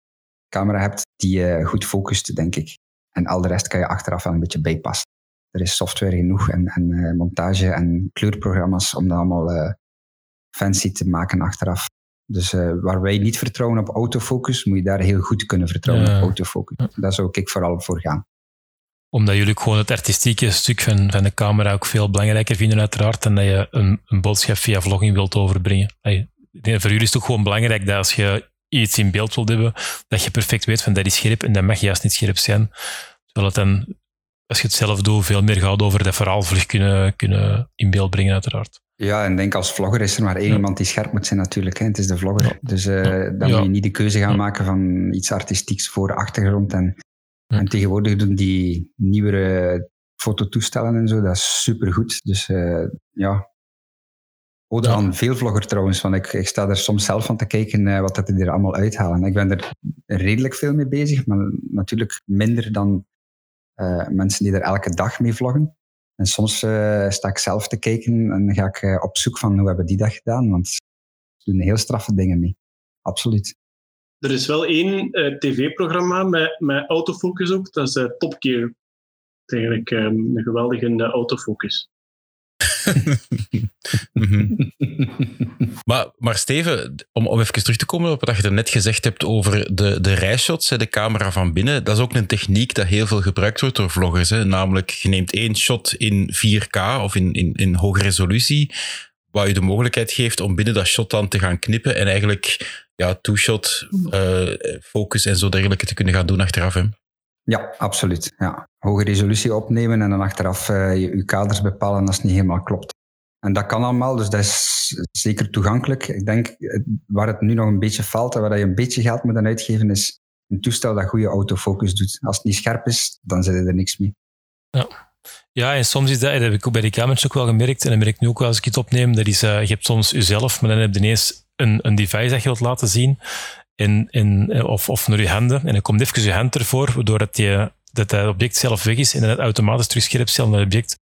S6: camera hebt die je goed focust, denk ik. En al de rest kan je achteraf wel een beetje bijpassen. Er is software genoeg en, en eh, montage en kleurprogramma's om dat allemaal eh, fancy te maken achteraf. Dus eh, waar wij niet vertrouwen op autofocus, moet je daar heel goed kunnen vertrouwen
S2: Ja.
S6: op autofocus. Daar zou ik vooral voor gaan.
S2: Omdat jullie ook gewoon het artistieke stuk van, van de camera ook veel belangrijker vinden uiteraard dan dat je een, een boodschap via vlogging wilt overbrengen. Hey, voor jullie is het ook gewoon belangrijk dat als je iets in beeld wilt hebben, dat je perfect weet van dat is scherp en dat mag juist niet scherp zijn. Terwijl het dan, als je het zelf doet, veel meer gaat over dat verhaal vlug kunnen, kunnen in beeld brengen, uiteraard.
S6: Ja, en denk als vlogger is er maar één
S2: Ja.
S6: iemand die scherp moet zijn natuurlijk. Hè. Het is de vlogger. Dus
S2: Ja.
S6: dan moet je niet de keuze gaan maken van iets artistieks voor de achtergrond. En, en tegenwoordig doen die nieuwere fototoestellen en zo, dat is supergoed. Dus eh, ja, ode
S2: Ja.
S6: aan veel vlogger trouwens, want ik, ik sta er soms zelf van te kijken eh, wat dat die er allemaal uithalen. Ik ben er redelijk veel mee bezig, maar natuurlijk minder dan mensen die er elke dag mee vloggen. En soms eh, sta ik zelf te kijken en ga ik eh, op zoek van hoe hebben die dat gedaan, want ze doen heel straffe dingen mee. Absoluut.
S3: Er is wel één eh, tv-programma met, met autofocus ook, dat is Top Gear. Eigenlijk eh, een geweldige eh,
S4: Mhm. Maar, maar Steven, om, om even terug te komen op wat je er net gezegd hebt over de, de rijshots, de camera van binnen, dat is ook een techniek dat heel veel gebruikt wordt door vloggers. Hè. Namelijk, je neemt één shot in 4K of in, in, in hoge resolutie, wat je de mogelijkheid geeft om binnen dat shot dan te gaan knippen en eigenlijk ja, two-shot, eh, focus en zo dergelijke te kunnen gaan doen achteraf. Hè.
S6: Ja, absoluut. Ja. Hoge resolutie opnemen en dan achteraf eh, je, kaders bepalen als het niet helemaal klopt. En dat kan allemaal, dus dat is zeker toegankelijk. Ik denk, eh, waar het nu nog een beetje faalt en waar je een beetje geld moet uitgeven, is een toestel dat goede autofocus doet. Als het niet scherp is, dan zit er niks mee.
S2: Ja, en soms is dat, dat heb ik ook bij de camera's ook wel gemerkt, en dat merk ik nu ook wel als ik het opneem, dat is, eh, je hebt soms jezelf, maar dan heb je ineens een, een device dat je wilt laten zien, en, en, of, of naar je handen, en dan komt even je hand ervoor, waardoor dat, je, dat het object zelf weg is, en dan het automatisch terug scherp stelt naar het object.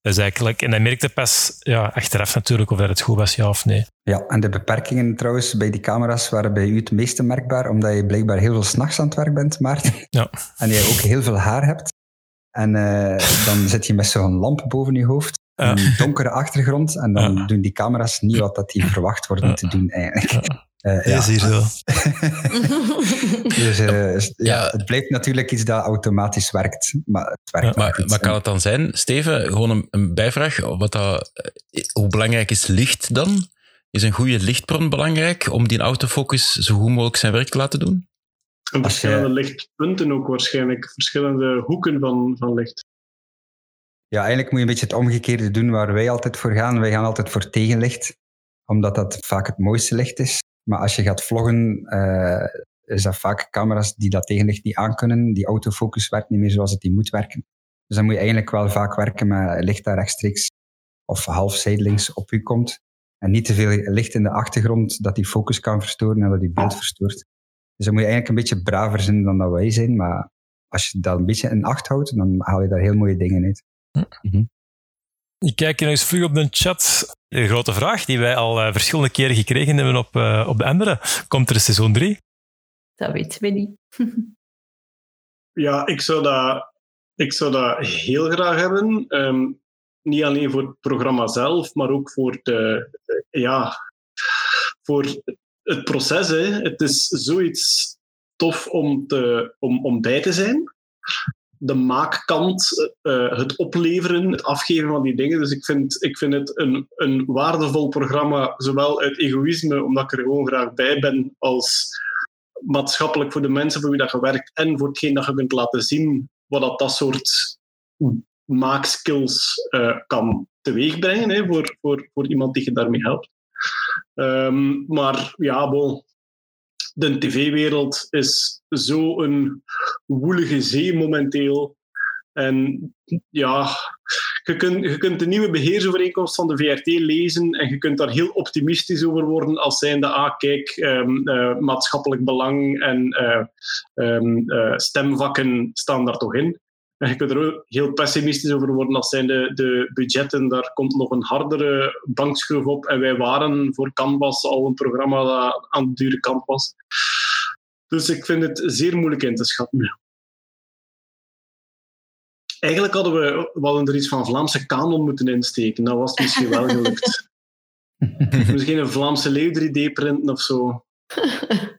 S2: Dat is eigenlijk, en dan merkte pas ja, achteraf natuurlijk of dat het goed was, ja of nee.
S6: Ja, en de beperkingen trouwens bij die camera's waren bij u het meeste merkbaar, omdat je blijkbaar heel veel s'nachts aan het werk bent, Maarten.
S2: Ja.
S6: En je ook heel veel haar hebt. En eh, dan zit je met zo'n lamp boven je hoofd, een donkere achtergrond, en dan doen die camera's niet wat dat die verwacht worden te doen eigenlijk.
S2: Ja.
S6: Eh,
S2: Dat is hier zo.
S6: Dus eh, ja,
S4: Ja.
S6: het blijft natuurlijk iets dat automatisch werkt, maar het werkt
S4: Maar, kan het dan zijn, Steven, gewoon een, een bijvraag, wat dat, eh, hoe belangrijk is licht dan? Is een goede lichtbron belangrijk om die autofocus zo goed mogelijk zijn werk te laten doen?
S3: En
S6: Als je-
S3: verschillende lichtpunten ook waarschijnlijk, verschillende hoeken van, van licht.
S6: Ja, eigenlijk moet je een beetje het omgekeerde doen waar wij altijd voor gaan. Wij gaan altijd voor tegenlicht, omdat dat vaak het mooiste licht is. Maar als je gaat vloggen, eh, is dat vaak camera's die dat tegenlicht niet aankunnen. Die autofocus werkt niet meer zoals het die moet werken. Dus dan moet je eigenlijk wel vaak werken met licht dat rechtstreeks of half zijdelings op u komt. En niet te veel licht in de achtergrond dat die focus kan verstoren en dat die beeld verstoort. Dus dan moet je eigenlijk een beetje braver zijn dan dat wij zijn. Maar als je dat een beetje in acht houdt, dan haal je daar heel mooie dingen uit.
S2: Ik kijk nog eens vlug op de chat. De grote vraag die wij al eh, verschillende keren gekregen hebben op, eh, op de andere. Komt er een seizoen 3?
S5: Dat weten we niet.
S3: Ja, ik zou dat, ik zou dat heel graag hebben. Ehm, niet alleen voor het programma zelf, maar ook voor, de, ja, voor het proces. Hè. Het is zoiets tof om, te, om, om bij te zijn. De maakkant, eh, het opleveren, het afgeven van die dingen. Dus ik vind, ik vind het een, een waardevol programma, zowel uit egoïsme, omdat ik er gewoon graag bij ben, als maatschappelijk voor de mensen voor wie dat je werkt en voor hetgeen dat je kunt laten zien wat dat, dat soort maakskills eh, kan teweegbrengen hè, voor, voor, voor iemand die je daarmee helpt. Ehm, maar ja, bon, de tv-wereld is zo'n woelige zee momenteel. En ja, je kunt, je kunt de nieuwe beheersovereenkomst van de VRT lezen en je kunt daar heel optimistisch over worden als zijnde, ah kijk, ehm, eh, maatschappelijk belang en eh, ehm, eh, stemvakken staan daar toch in. En je kunt er ook heel pessimistisch over worden als zijnde de budgetten, daar komt nog een hardere bankschroef op. En wij waren voor Canvas al een programma dat aan de dure kant was. Dus ik vind het zeer moeilijk in te schatten. Eigenlijk hadden we, we hadden er iets van Vlaamse kanon moeten insteken. Dat was misschien wel gelukt. misschien een Vlaamse leeuw 3D-printen of zo.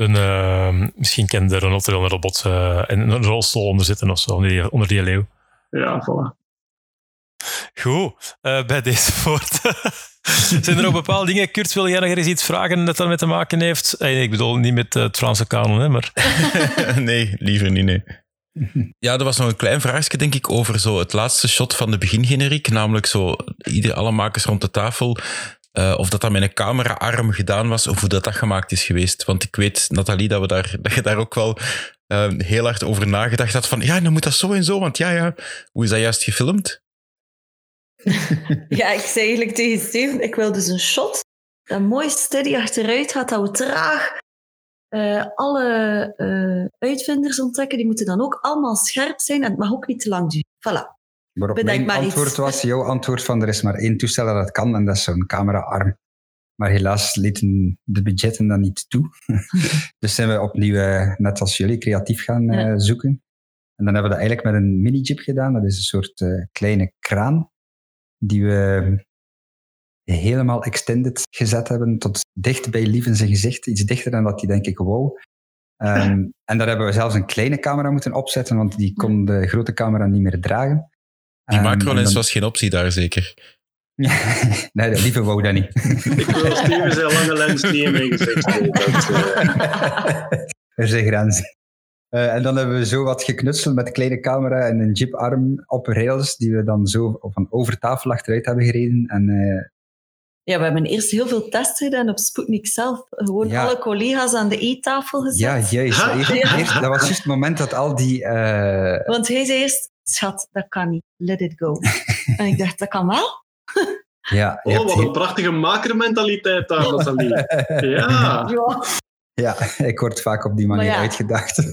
S2: Een, eh, misschien kan er een robot eh, en een rolstoel onder zitten of zo, onder die, onder die leeuw.
S3: Ja, voilà.
S2: Goed, eh, bij deze woorden Zijn er ook bepaalde dingen, Kurt, wil jij nog eens iets vragen dat daarmee te maken heeft? Eh, Ik bedoel, niet met eh, het Franse kanon, hè, maar...
S4: nee, liever niet, nee. Ja, er was nog een klein vraagje, denk ik, over zo het laatste shot van de begingeneriek. Namelijk zo, ieder, alle makers rond de tafel, eh, of dat dat met een cameraarm gedaan was, of hoe dat, dat gemaakt is geweest. Want ik weet, Nathalie, dat, we daar, dat je daar ook wel eh, heel hard over nagedacht had van, ja, dan moet dat zo en zo, want ja, ja. Hoe is dat juist gefilmd?
S5: Ja, ik zei eigenlijk tegen Steven, ik wil dus een shot dat mooi steady achteruit gaat, dat we traag eh, alle eh, uitvinders ontdekken. Die moeten dan ook allemaal scherp zijn en het mag ook niet te lang duren. Voilà.
S6: Waarop
S5: Bedenk
S6: mijn
S5: maar
S6: antwoord
S5: iets.
S6: was, jouw antwoord van er is maar één toestel dat het kan en dat is zo'n cameraarm. Maar helaas lieten de budgetten dat niet toe. dus zijn we opnieuw, eh, net als jullie, creatief gaan eh,
S5: Ja.
S6: zoeken. En dan hebben we dat eigenlijk met een mini-jeep gedaan. Dat is een soort eh, kleine kraan die we helemaal extended gezet hebben tot dicht bij Lieven zijn gezicht. Iets dichter dan dat hij denk ik wou. Ehm, en daar hebben we zelfs een kleine camera moeten opzetten, want die kon de grote camera niet meer dragen.
S4: Die
S6: Ehm,
S4: macrolens
S6: en dan-
S4: was geen optie daar, zeker.
S6: nee, de lieve wou dat niet.
S3: Ik wil Steven zijn lange lens niet in mijn gezicht steken. Dat,
S6: er zijn grenzen. Eh, en dan hebben we zo wat geknutseld met een kleine camera en een jeeparm op rails, die we dan zo van over tafel achteruit hebben gereden. En eh,
S5: Ja, we hebben eerst heel veel testen gedaan op Sputnik zelf. Gewoon
S6: Ja.
S5: alle collega's aan de eettafel gezet.
S6: ja, juist.
S5: Ja.
S6: eerst- dat was juist het moment dat al die... eh,
S5: Want hij zei eerst, schat, dat kan niet. Let it go. en ik dacht, dat kan wel.
S6: ja, je
S3: Oh,
S6: hebt
S3: wat een prachtige makermentaliteit daar, Nathalie. Ja.
S5: Ja.
S6: Ja, ik word vaak op die manier
S5: ja.
S6: uitgedacht.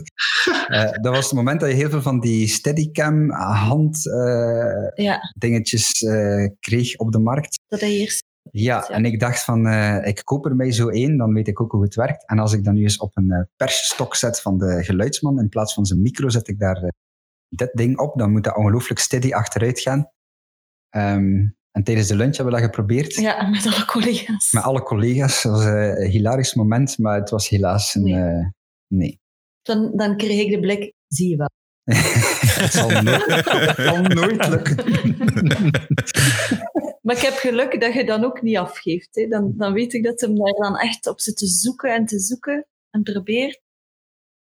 S6: Eh, dat was het moment dat je heel veel van die steadicam hand eh,
S5: ja,
S6: dingetjes eh, kreeg op de markt.
S5: dat hij eerst...
S6: Ja,
S5: Ja.
S6: en ik dacht van, eh, ik koop er mij zo één, dan weet ik ook hoe het werkt. En als ik dan nu eens op een eh, persstok zet van de geluidsman, in plaats van zijn micro zet ik daar eh, dit ding op, dan moet dat ongelooflijk steady achteruit gaan. Ehm, en tijdens de lunch hebben we dat geprobeerd.
S5: Ja, met alle collega's.
S6: Met alle collega's. Dat was eh, een hilarisch moment, maar het was helaas een...
S5: Nee.
S6: eh, nee.
S5: Dan, dan kreeg ik de blik, zie je wel.
S6: het, zal nooit, het zal nooit lukken.
S5: Maar ik heb geluk dat je dan ook niet afgeeft. Hè. Dan, dan weet ik dat hem daar dan echt op zit te zoeken en te zoeken en probeert.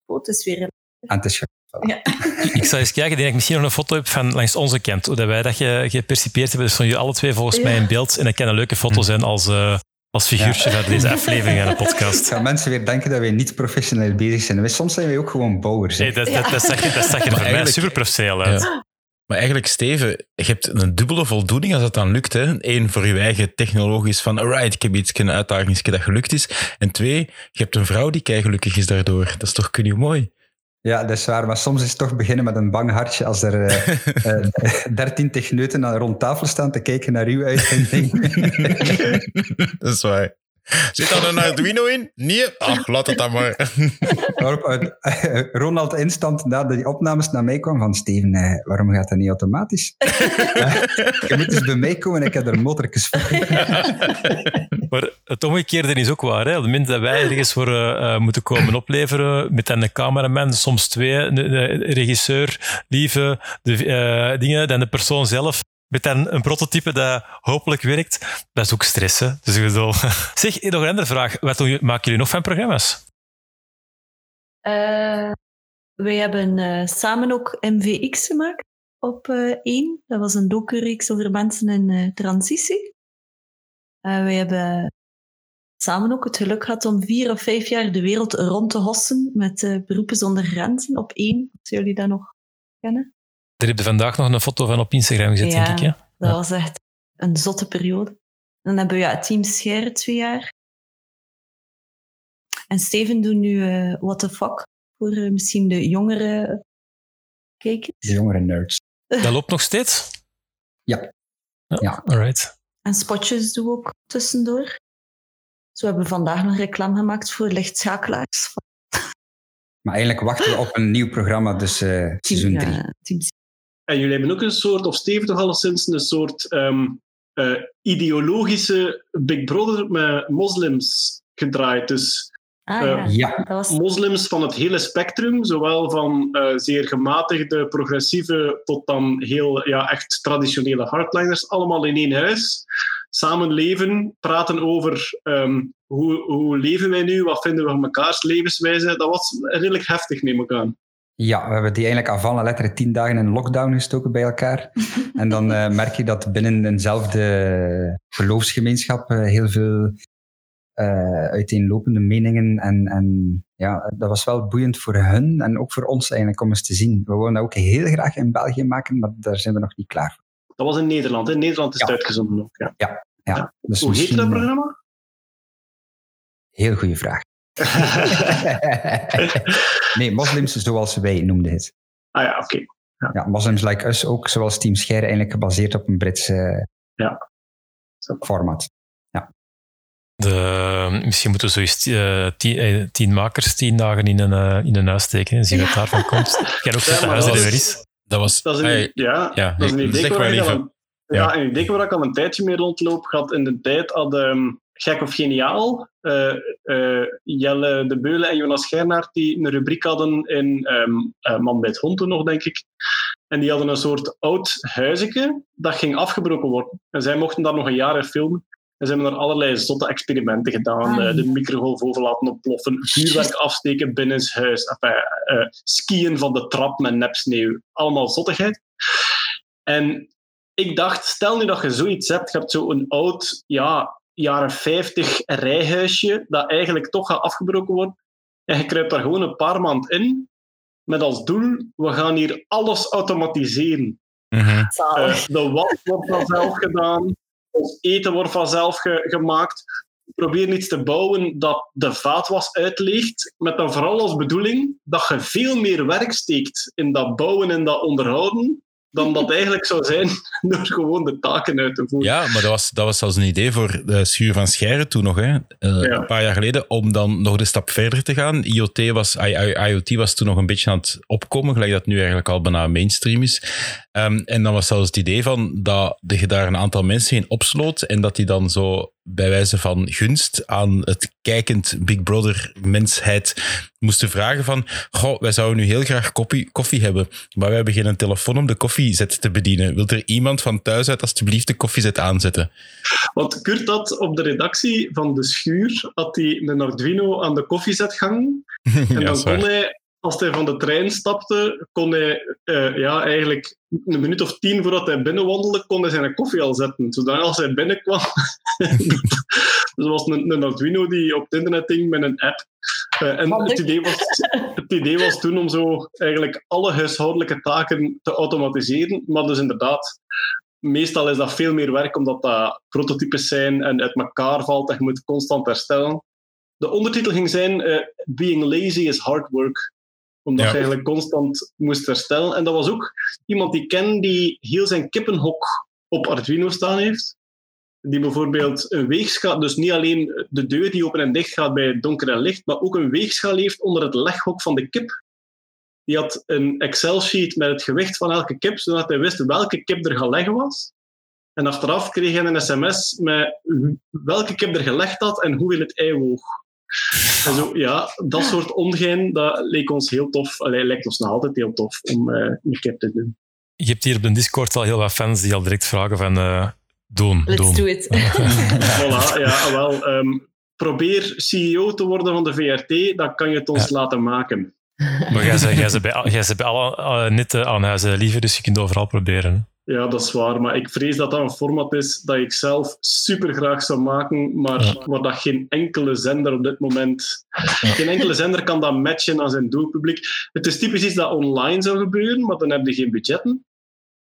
S5: Oh, het is weer...
S6: Ge-
S2: Ik zal eens kijken, ik denk dat ik misschien nog een foto heb van langs onze kant, hoe dat wij dat ge, gepercipeerd hebben. Dus van jullie alle twee volgens
S5: Ja.
S2: mij in beeld. En dat kan een leuke foto zijn als, eh, als figuurtje van deze aflevering aan de podcast.
S6: gaan mensen weer denken dat wij niet professioneel bezig zijn. Wij- Soms zijn wij ook gewoon bouwers.
S2: Hey, dat, dat, dat, zag, je- dat zag er voor mij super professioneel uit.
S4: Ja. Maar eigenlijk, Steven, je hebt een dubbele voldoening als dat dan lukt. Hè. Eén, voor je eigen technologisch van, alright, ik heb iets, een uitdaging dat gelukt is. En twee, je hebt een vrouw die kei gelukkig is daardoor. Dat is toch kun je mooi.
S6: Ja, dat is waar. Maar soms is het toch beginnen met een bang hartje als er eh, eh, dertien techneuten aan rond tafel staan te kijken naar uw uitvinding.
S4: dat is waar. Zit daar een Arduino in? Nee? Ach, laat het dan maar.
S6: Waarop eh, Ronald instant na de opnames naar mij kwam van Steven, eh, waarom gaat dat niet automatisch? je moet eens bij mij komen, ik heb er motorkes voor.
S2: Maar het omgekeerde is ook waar. Hè. Op het moment dat wij ergens voor eh, eh, moeten komen opleveren, met een cameraman, soms twee, de, de regisseur, lieve, de eh, dingen, dan de persoon zelf, met dan een prototype dat hopelijk werkt, dat is ook stress. Hè. Dus ik bedoel... Zeg, nog een andere vraag. Wat doen maken jullie nog van programma's?
S5: Eh, wij hebben eh, samen ook MVX gemaakt op eh, één. Dat was een docu-reeks over mensen in eh, transitie. Eh, wij hebben samen ook het geluk gehad om vier of vijf jaar de wereld rond te hossen met eh, Beroepen zonder grenzen op één. Als jullie dat nog kennen.
S2: Daar heb je vandaag nog een foto van op Instagram gezet,
S5: Ja.
S2: denk ik. Hè?
S5: Dat
S2: Ja.
S5: was echt een zotte periode. Dan hebben we ja, Team Scheire twee jaar. En Steven doet nu eh What the Fuck voor eh, misschien de jongere kijkers.
S6: De jongere nerds.
S2: Dat loopt nog steeds?
S6: Ja.
S2: Ja,
S6: Ja.
S2: Alright.
S5: En spotjes doen we ook tussendoor. Zo hebben we vandaag nog reclame gemaakt voor lichtschakelaars. van
S6: Maar eigenlijk wachten we op een nieuw programma, dus eh, seizoen
S5: Team,
S6: 3.
S5: ja.
S3: En jullie hebben ook een soort, of Steven toch alleszins, een soort ehm, eh, ideologische Big Brother met moslims gedraaid. Dus
S5: Ah
S3: Eh,
S5: ja,
S6: Ja,
S5: dat was...
S3: moslims van het hele spectrum, zowel van eh, zeer gematigde, progressieve, tot dan heel ja, echt traditionele hardliners, allemaal in één huis. samenleven, praten over ehm, hoe, hoe leven wij nu, wat vinden we van mekaars levenswijze. Dat was redelijk heftig, neem ik aan.
S6: Ja, we hebben die eigenlijk la lettre tien dagen in lockdown gestoken bij elkaar. en dan eh, merk je dat binnen eenzelfde geloofsgemeenschap uh, heel veel uh, uiteenlopende meningen. En, en ja, dat was wel boeiend voor hun en ook voor ons eigenlijk om eens te zien. We willen dat ook heel graag in België maken, maar daar zijn we nog niet klaar voor.
S3: Dat was in Nederland, hè? Nederland is
S6: Ja.
S3: het uitgezonden ook. Ja.
S6: Ja, ja. Dus
S3: Hoe heet
S6: misschien,
S3: dat
S6: eh,
S3: programma?
S6: Heel goede vraag. nee, moslims zoals wij noemden het.
S3: ah ja, oké.
S6: Ja, Moslims Like Us ook, zoals Team Scheire, eigenlijk gebaseerd op een Britse
S3: Ja.
S6: format.
S2: De, misschien moeten we zoiets eh, tien, eh, tien makers tien dagen in een, eh, in een huis steken en zien wat daarvan komt. Ik ken ook
S3: Ja,
S2: huis
S3: dat
S2: er
S3: is-
S2: weer is.
S4: Dat was...
S3: Dat is een,
S4: Hey,
S3: ja,
S4: ja,
S3: dat is een idee
S4: zeg
S3: waar
S4: maar
S3: ik al, ja. een idee waar ik al een tijdje mee rondloop. Ik had in de tijd had ehm, Gek of Geniaal, eh, eh, Jelle de Beulen en Jonas Gernaert, die een rubriek hadden in ehm, eh, Man bij het Hond toen nog, denk ik. En die hadden een soort oud huisje dat ging afgebroken worden. En zij mochten daar nog een jaar in filmen. En ze hebben er allerlei zotte experimenten gedaan.
S5: Ah.
S3: De microgolfoven laten ontploffen, vuurwerk afsteken binnen het huis, enfin, skiën van de trap met nepsneeuw. Allemaal zottigheid. En ik dacht, stel nu dat je zoiets hebt, je hebt zo'n oud, ja, jaren 50 rijhuisje, dat eigenlijk toch gaat afgebroken worden. En je kruipt daar gewoon een paar maand in, met als doel, we gaan hier alles automatiseren.
S4: mhm.
S3: Eh, de was wordt vanzelf gedaan, ons eten wordt vanzelf ge- gemaakt. Probeer iets te bouwen dat de vaatwas uitleegt, met dan vooral als bedoeling dat je veel meer werk steekt in dat bouwen en dat onderhouden, dan dat eigenlijk zou zijn door gewoon de taken uit te voeren.
S4: Ja, maar dat was, dat was zelfs een idee voor de Schuur van Scheire toen nog, hè. Eh, een paar jaar geleden, om dan nog de stap verder te gaan. IoT was, I- I- IoT was toen nog een beetje aan het opkomen, gelijk dat nu eigenlijk al bijna mainstream is. Ehm, en dan was zelfs het idee van dat je daar een aantal mensen in opsloot en dat die dan zo bij wijze van gunst aan het kijkend Big Brother mensheid moesten vragen van goh, wij zouden nu heel graag koffie, koffie hebben, maar we hebben geen telefoon om de koffiezet te bedienen. Wilt er iemand van thuis uit alsjeblieft de koffiezet aanzetten?
S3: Want Kurt had op de redactie van De Schuur had hij een Arduino aan de koffiezet hangen. En
S4: ja,
S3: dan kon hij, als hij van de trein stapte, kon hij eh, ja, eigenlijk een minuut of tien voordat hij binnenwandelde, kon hij zijn koffie al zetten. Zodat als hij binnenkwam... dus was een, een Arduino die op het internet ging met een app. Eh, en
S5: Handig.
S3: het idee, was, het idee was toen om zo eigenlijk alle huishoudelijke taken te automatiseren. Maar dus inderdaad, meestal is dat veel meer werk omdat dat prototypes zijn en uit elkaar valt en je moet constant herstellen. De ondertitel ging zijn eh, Being lazy is hard work. Omdat
S4: Ja.
S3: eigenlijk constant moest herstellen. En dat was ook iemand die ik ken die heel zijn kippenhok op Arduino staan heeft. Die bijvoorbeeld een weegschaal, dus niet alleen de deur die open en dicht gaat bij donker en licht, maar ook een weegschaal heeft onder het leghok van de kip. Die had een Excel-sheet met het gewicht van elke kip, zodat hij wist welke kip er gelegd was. En achteraf kreeg hij een sms met welke kip er gelegd had en hoeveel het ei woog. En zo, ja, dat soort ongein, dat leek ons heel tof. Allee, lijkt ons nog altijd heel tof om eh een kip te doen.
S2: Je hebt hier op de Discord al heel wat fans die al direct vragen van eh, doen,
S5: Let's
S2: doen.
S5: do it.
S3: Voilà, ja, wel. ehm, probeer CEO te worden van de VRT, dan kan je het ons laten maken.
S2: Maar jij bent, jij bent bij, jij bent bij alle uh, netten aan huizen liever, dus je kunt overal proberen.
S3: Ja, dat is waar. Maar ik vrees dat dat een format is dat ik zelf super graag zou maken, maar
S2: Ja.
S3: waar dat geen enkele zender op dit moment... Geen enkele zender kan dat matchen aan zijn doelpubliek. Het is typisch iets dat online zou gebeuren, maar dan heb je geen budgetten.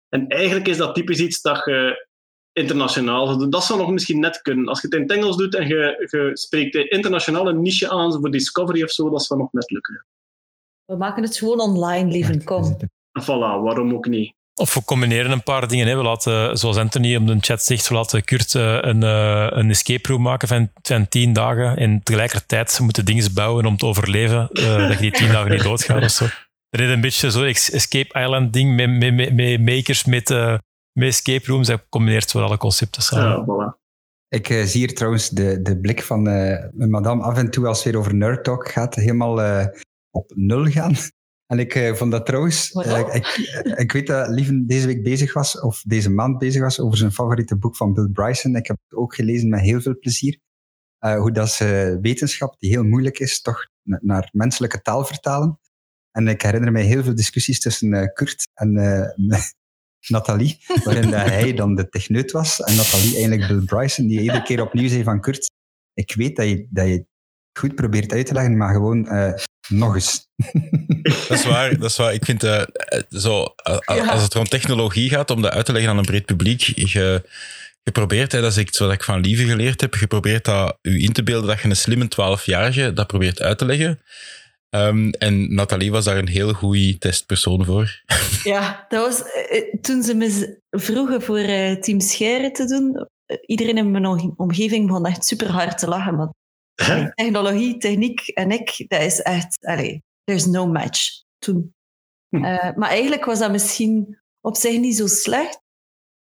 S3: En eigenlijk is dat typisch iets dat je internationaal zou doen. Dat zou nog misschien net kunnen. Als je het in het Engels doet en je, je spreekt de internationale niche aan, voor Discovery of zo, dat zou nog net lukken.
S5: We maken het gewoon online, lieve. Kom.
S3: Voilà, waarom ook niet?
S2: Of we combineren een paar dingen. Hè. We laten, zoals Anthony op de chat zegt, we laten Kurt eh, een, eh, een escape room maken van, van tien dagen. En tegelijkertijd moeten dingen bouwen om te overleven, eh, dat je die tien dagen niet doodgaat of zo. Er is een beetje zo'n Escape Island ding met, met, met, met makers, met, eh, met escape rooms. Dat combineert wel alle concepten samen.
S3: Ja, voilà.
S6: Ik zie hier trouwens de, de blik van eh, mijn madame af en toe als het weer over Nerd Talk gaat, helemaal op nul gaan. En ik eh, vond dat trouwens... Eh, ik, ik weet dat Lieven deze week bezig was, of deze maand bezig was, over zijn favoriete boek van Bill Bryson. Ik heb het ook gelezen met heel veel plezier. Eh, hoe dat ze wetenschap, die heel moeilijk is, toch na- naar menselijke taal vertalen. En ik herinner mij heel veel discussies tussen eh, Kurt en eh, Nathalie, waarin hij dan de techneut was en Nathalie eigenlijk Bill Bryson, die iedere keer opnieuw zei van Kurt, ik weet dat je, dat je goed probeert uit te leggen, maar gewoon eh, nog eens.
S4: Dat is waar, dat is waar. Ik vind eh, eh, zo, als het rond technologie gaat, om dat uit te leggen aan een breed publiek, je, je probeert, hè, dat is iets wat ik van Lieve geleerd heb, je probeert dat, u in te beelden dat je een slimme 12-jarige dat probeert uit te leggen. Ehm, en Nathalie was daar een heel goede testpersoon voor.
S5: Ja, dat was toen ze me vroegen voor eh, Team Scheire te doen. iedereen in mijn om- omgeving begon echt super hard te lachen. Want technologie, techniek en ik, dat is echt, allee, there's no match toen.
S3: Hm.
S5: Eh, maar eigenlijk was dat misschien op zich niet zo slecht.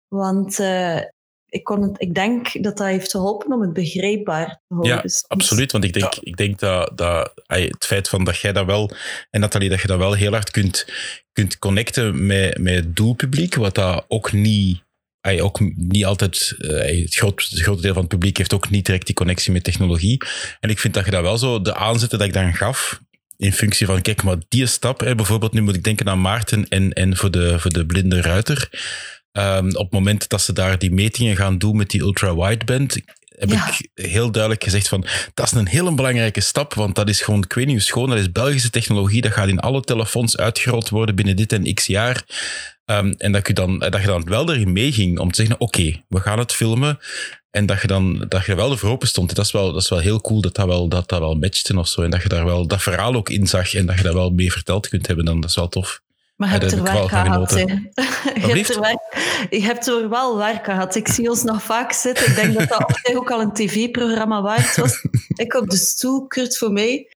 S5: Want eh, ik, kon het, ik denk dat dat heeft geholpen om het begrijpbaar te houden.
S4: Ja,
S5: Dus-
S4: Absoluut, want ik denk, ik denk dat, dat het feit van dat jij dat wel, en Nathalie, dat je dat wel heel hard kunt, kunt connecten met, met het doelpubliek, wat dat ook niet, ai, ook niet altijd, eh, het, groot, het grote deel van het publiek heeft ook niet direct die connectie met technologie. En ik vind dat je dat wel zo, de aanzetten dat ik dan gaf, in functie van, kijk, maar die stap, hè, bijvoorbeeld nu moet ik denken aan Maarten en, en voor, de, voor de blinde ruiter. Ehm, op het moment dat ze daar die metingen gaan doen met die ultra-wideband, heb
S5: Ja.
S4: ik heel duidelijk gezegd van, dat is een hele belangrijke stap, want dat is gewoon, ik weet niet hoe schoon, dat is Belgische technologie, dat gaat in alle telefoons uitgerold worden binnen dit en x jaar. Ehm, en dat je, dan, dat je dan wel erin meeging om te zeggen, oké, we gaan het filmen. En dat je dan dat je er wel voor open stond. Dat is wel, dat is wel heel cool dat dat wel, dat dat wel matchte of zo. En dat je daar wel dat verhaal ook in zag en dat je dat wel mee verteld kunt hebben. Dan, dat is wel tof.
S5: Maar je hebt
S4: daar
S5: er
S4: ik
S5: werk gehad. hè. Je hebt, er werk, je hebt er wel werk gehad. Ik zie ons nog vaak zitten. Ik denk dat dat op zich ook al een tv-programma waard was. Ik op de stoel, Kurt voor mij,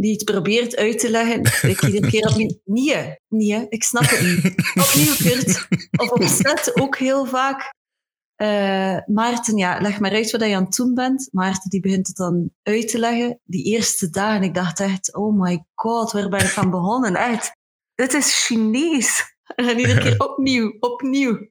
S5: die het probeert uit te leggen. Ik iedere keer opnieuw. Nee, nee, ik snap het niet. Opnieuw, Kurt. Of op set ook heel vaak. Eh, Maarten, ja, leg maar uit wat je aan het doen bent. Maarten die begint het dan uit te leggen. Die eerste dagen, ik dacht echt, oh my god, waar ben ik van begonnen? Echt, dit is Chinees. En iedere keer opnieuw, opnieuw.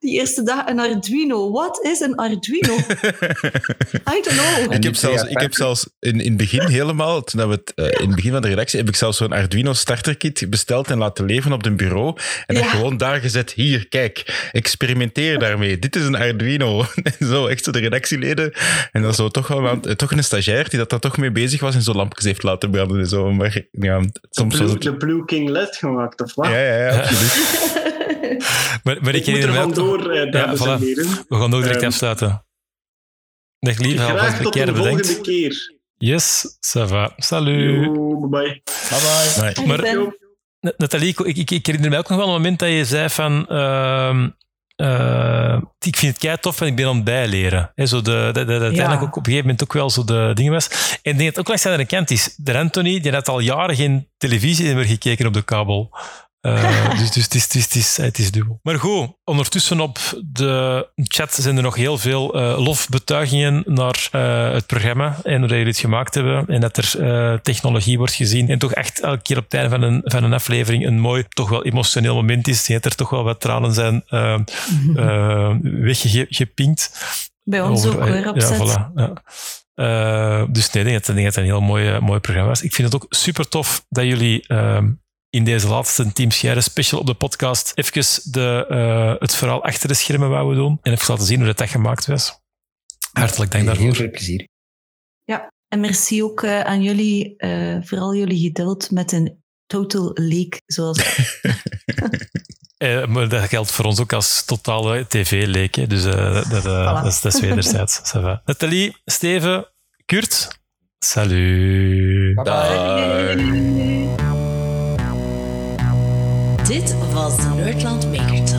S5: Die eerste dag een Arduino. Wat is een Arduino? I don't know.
S4: Ik heb zelfs, ik heb zelfs in, in het begin helemaal, toen dat we het, eh, in het begin van de redactie, heb ik zelfs zo'n Arduino starterkit besteld en laten leveren op een bureau. En
S5: Ja.
S4: gewoon daar gezet. Hier, kijk, experimenteer daarmee. Dit is een Arduino. En zo, echt zo de redactieleden. En dan zo toch wel eh, toch een stagiair die dat daar toch mee bezig was en zo lampjes heeft laten branden en zo. Maar ja, soms
S3: Blue,
S4: het...
S3: de Blue King LED gemaakt, of wat?
S4: Ja, ja, ja, absoluut.
S2: Maar, maar ik,
S3: ik moet er vandoor, eh, dames
S2: Ja,
S3: en
S2: voilà.
S3: heren.
S2: We gaan ook direct
S3: Ehm,
S2: afsluiten. Dag alvast
S3: Graag tot de volgende keer.
S2: Yes, ça va. Salut.
S3: Yo, bye bye.
S5: Ben,
S2: Na- Nathalie, ik, ik, ik herinner me ook nog wel een moment dat je zei van... ehm, eh, ik vind het kei tof en ik ben aan het bijleren. Hè, zo de, dat uiteindelijk ook op een gegeven moment ook wel zo de dingen was. En ik denk dat het ook langs de andere kant is. De Anthony, die had al jaren geen televisie meer gekeken op de kabel. Eh, dus dus het, is, het, is, het, is, het is dubbel. Maar goed, ondertussen op de chat zijn er nog heel veel eh, lofbetuigingen naar eh, het programma en hoe dat jullie het gemaakt hebben. En dat er eh, technologie wordt gezien. En toch echt elke keer op het einde van een, van een aflevering een mooi, toch wel emotioneel moment is. Dat er toch wel wat tranen zijn eh, weggepinkt.
S5: bij ons ook hoor, op
S2: ja, voilà, ja. Eh, dus nee, ik denk dat, ik denk dat het een heel mooi, mooi programma is. Ik vind het ook super tof dat jullie ehm, in deze laatste Team Scheire special op de podcast even de, eh, het verhaal achter de schermen wouden doen. En even laten zien hoe dat, dat gemaakt was. Hartelijk dank
S6: Heel
S2: daarvoor.
S6: veel plezier.
S5: En merci ook eh, aan jullie, eh, vooral jullie geduld met een total leak, zoals
S2: Eh, maar dat geldt voor ons ook als totale tv-leek. hè. Dus eh, dat, dat, eh,
S5: Voilà.
S2: dat, is, dat is wederzijds. Nathalie, Steven, Kurt, salut.
S4: Dag.
S1: Dit was Nerdland Maker.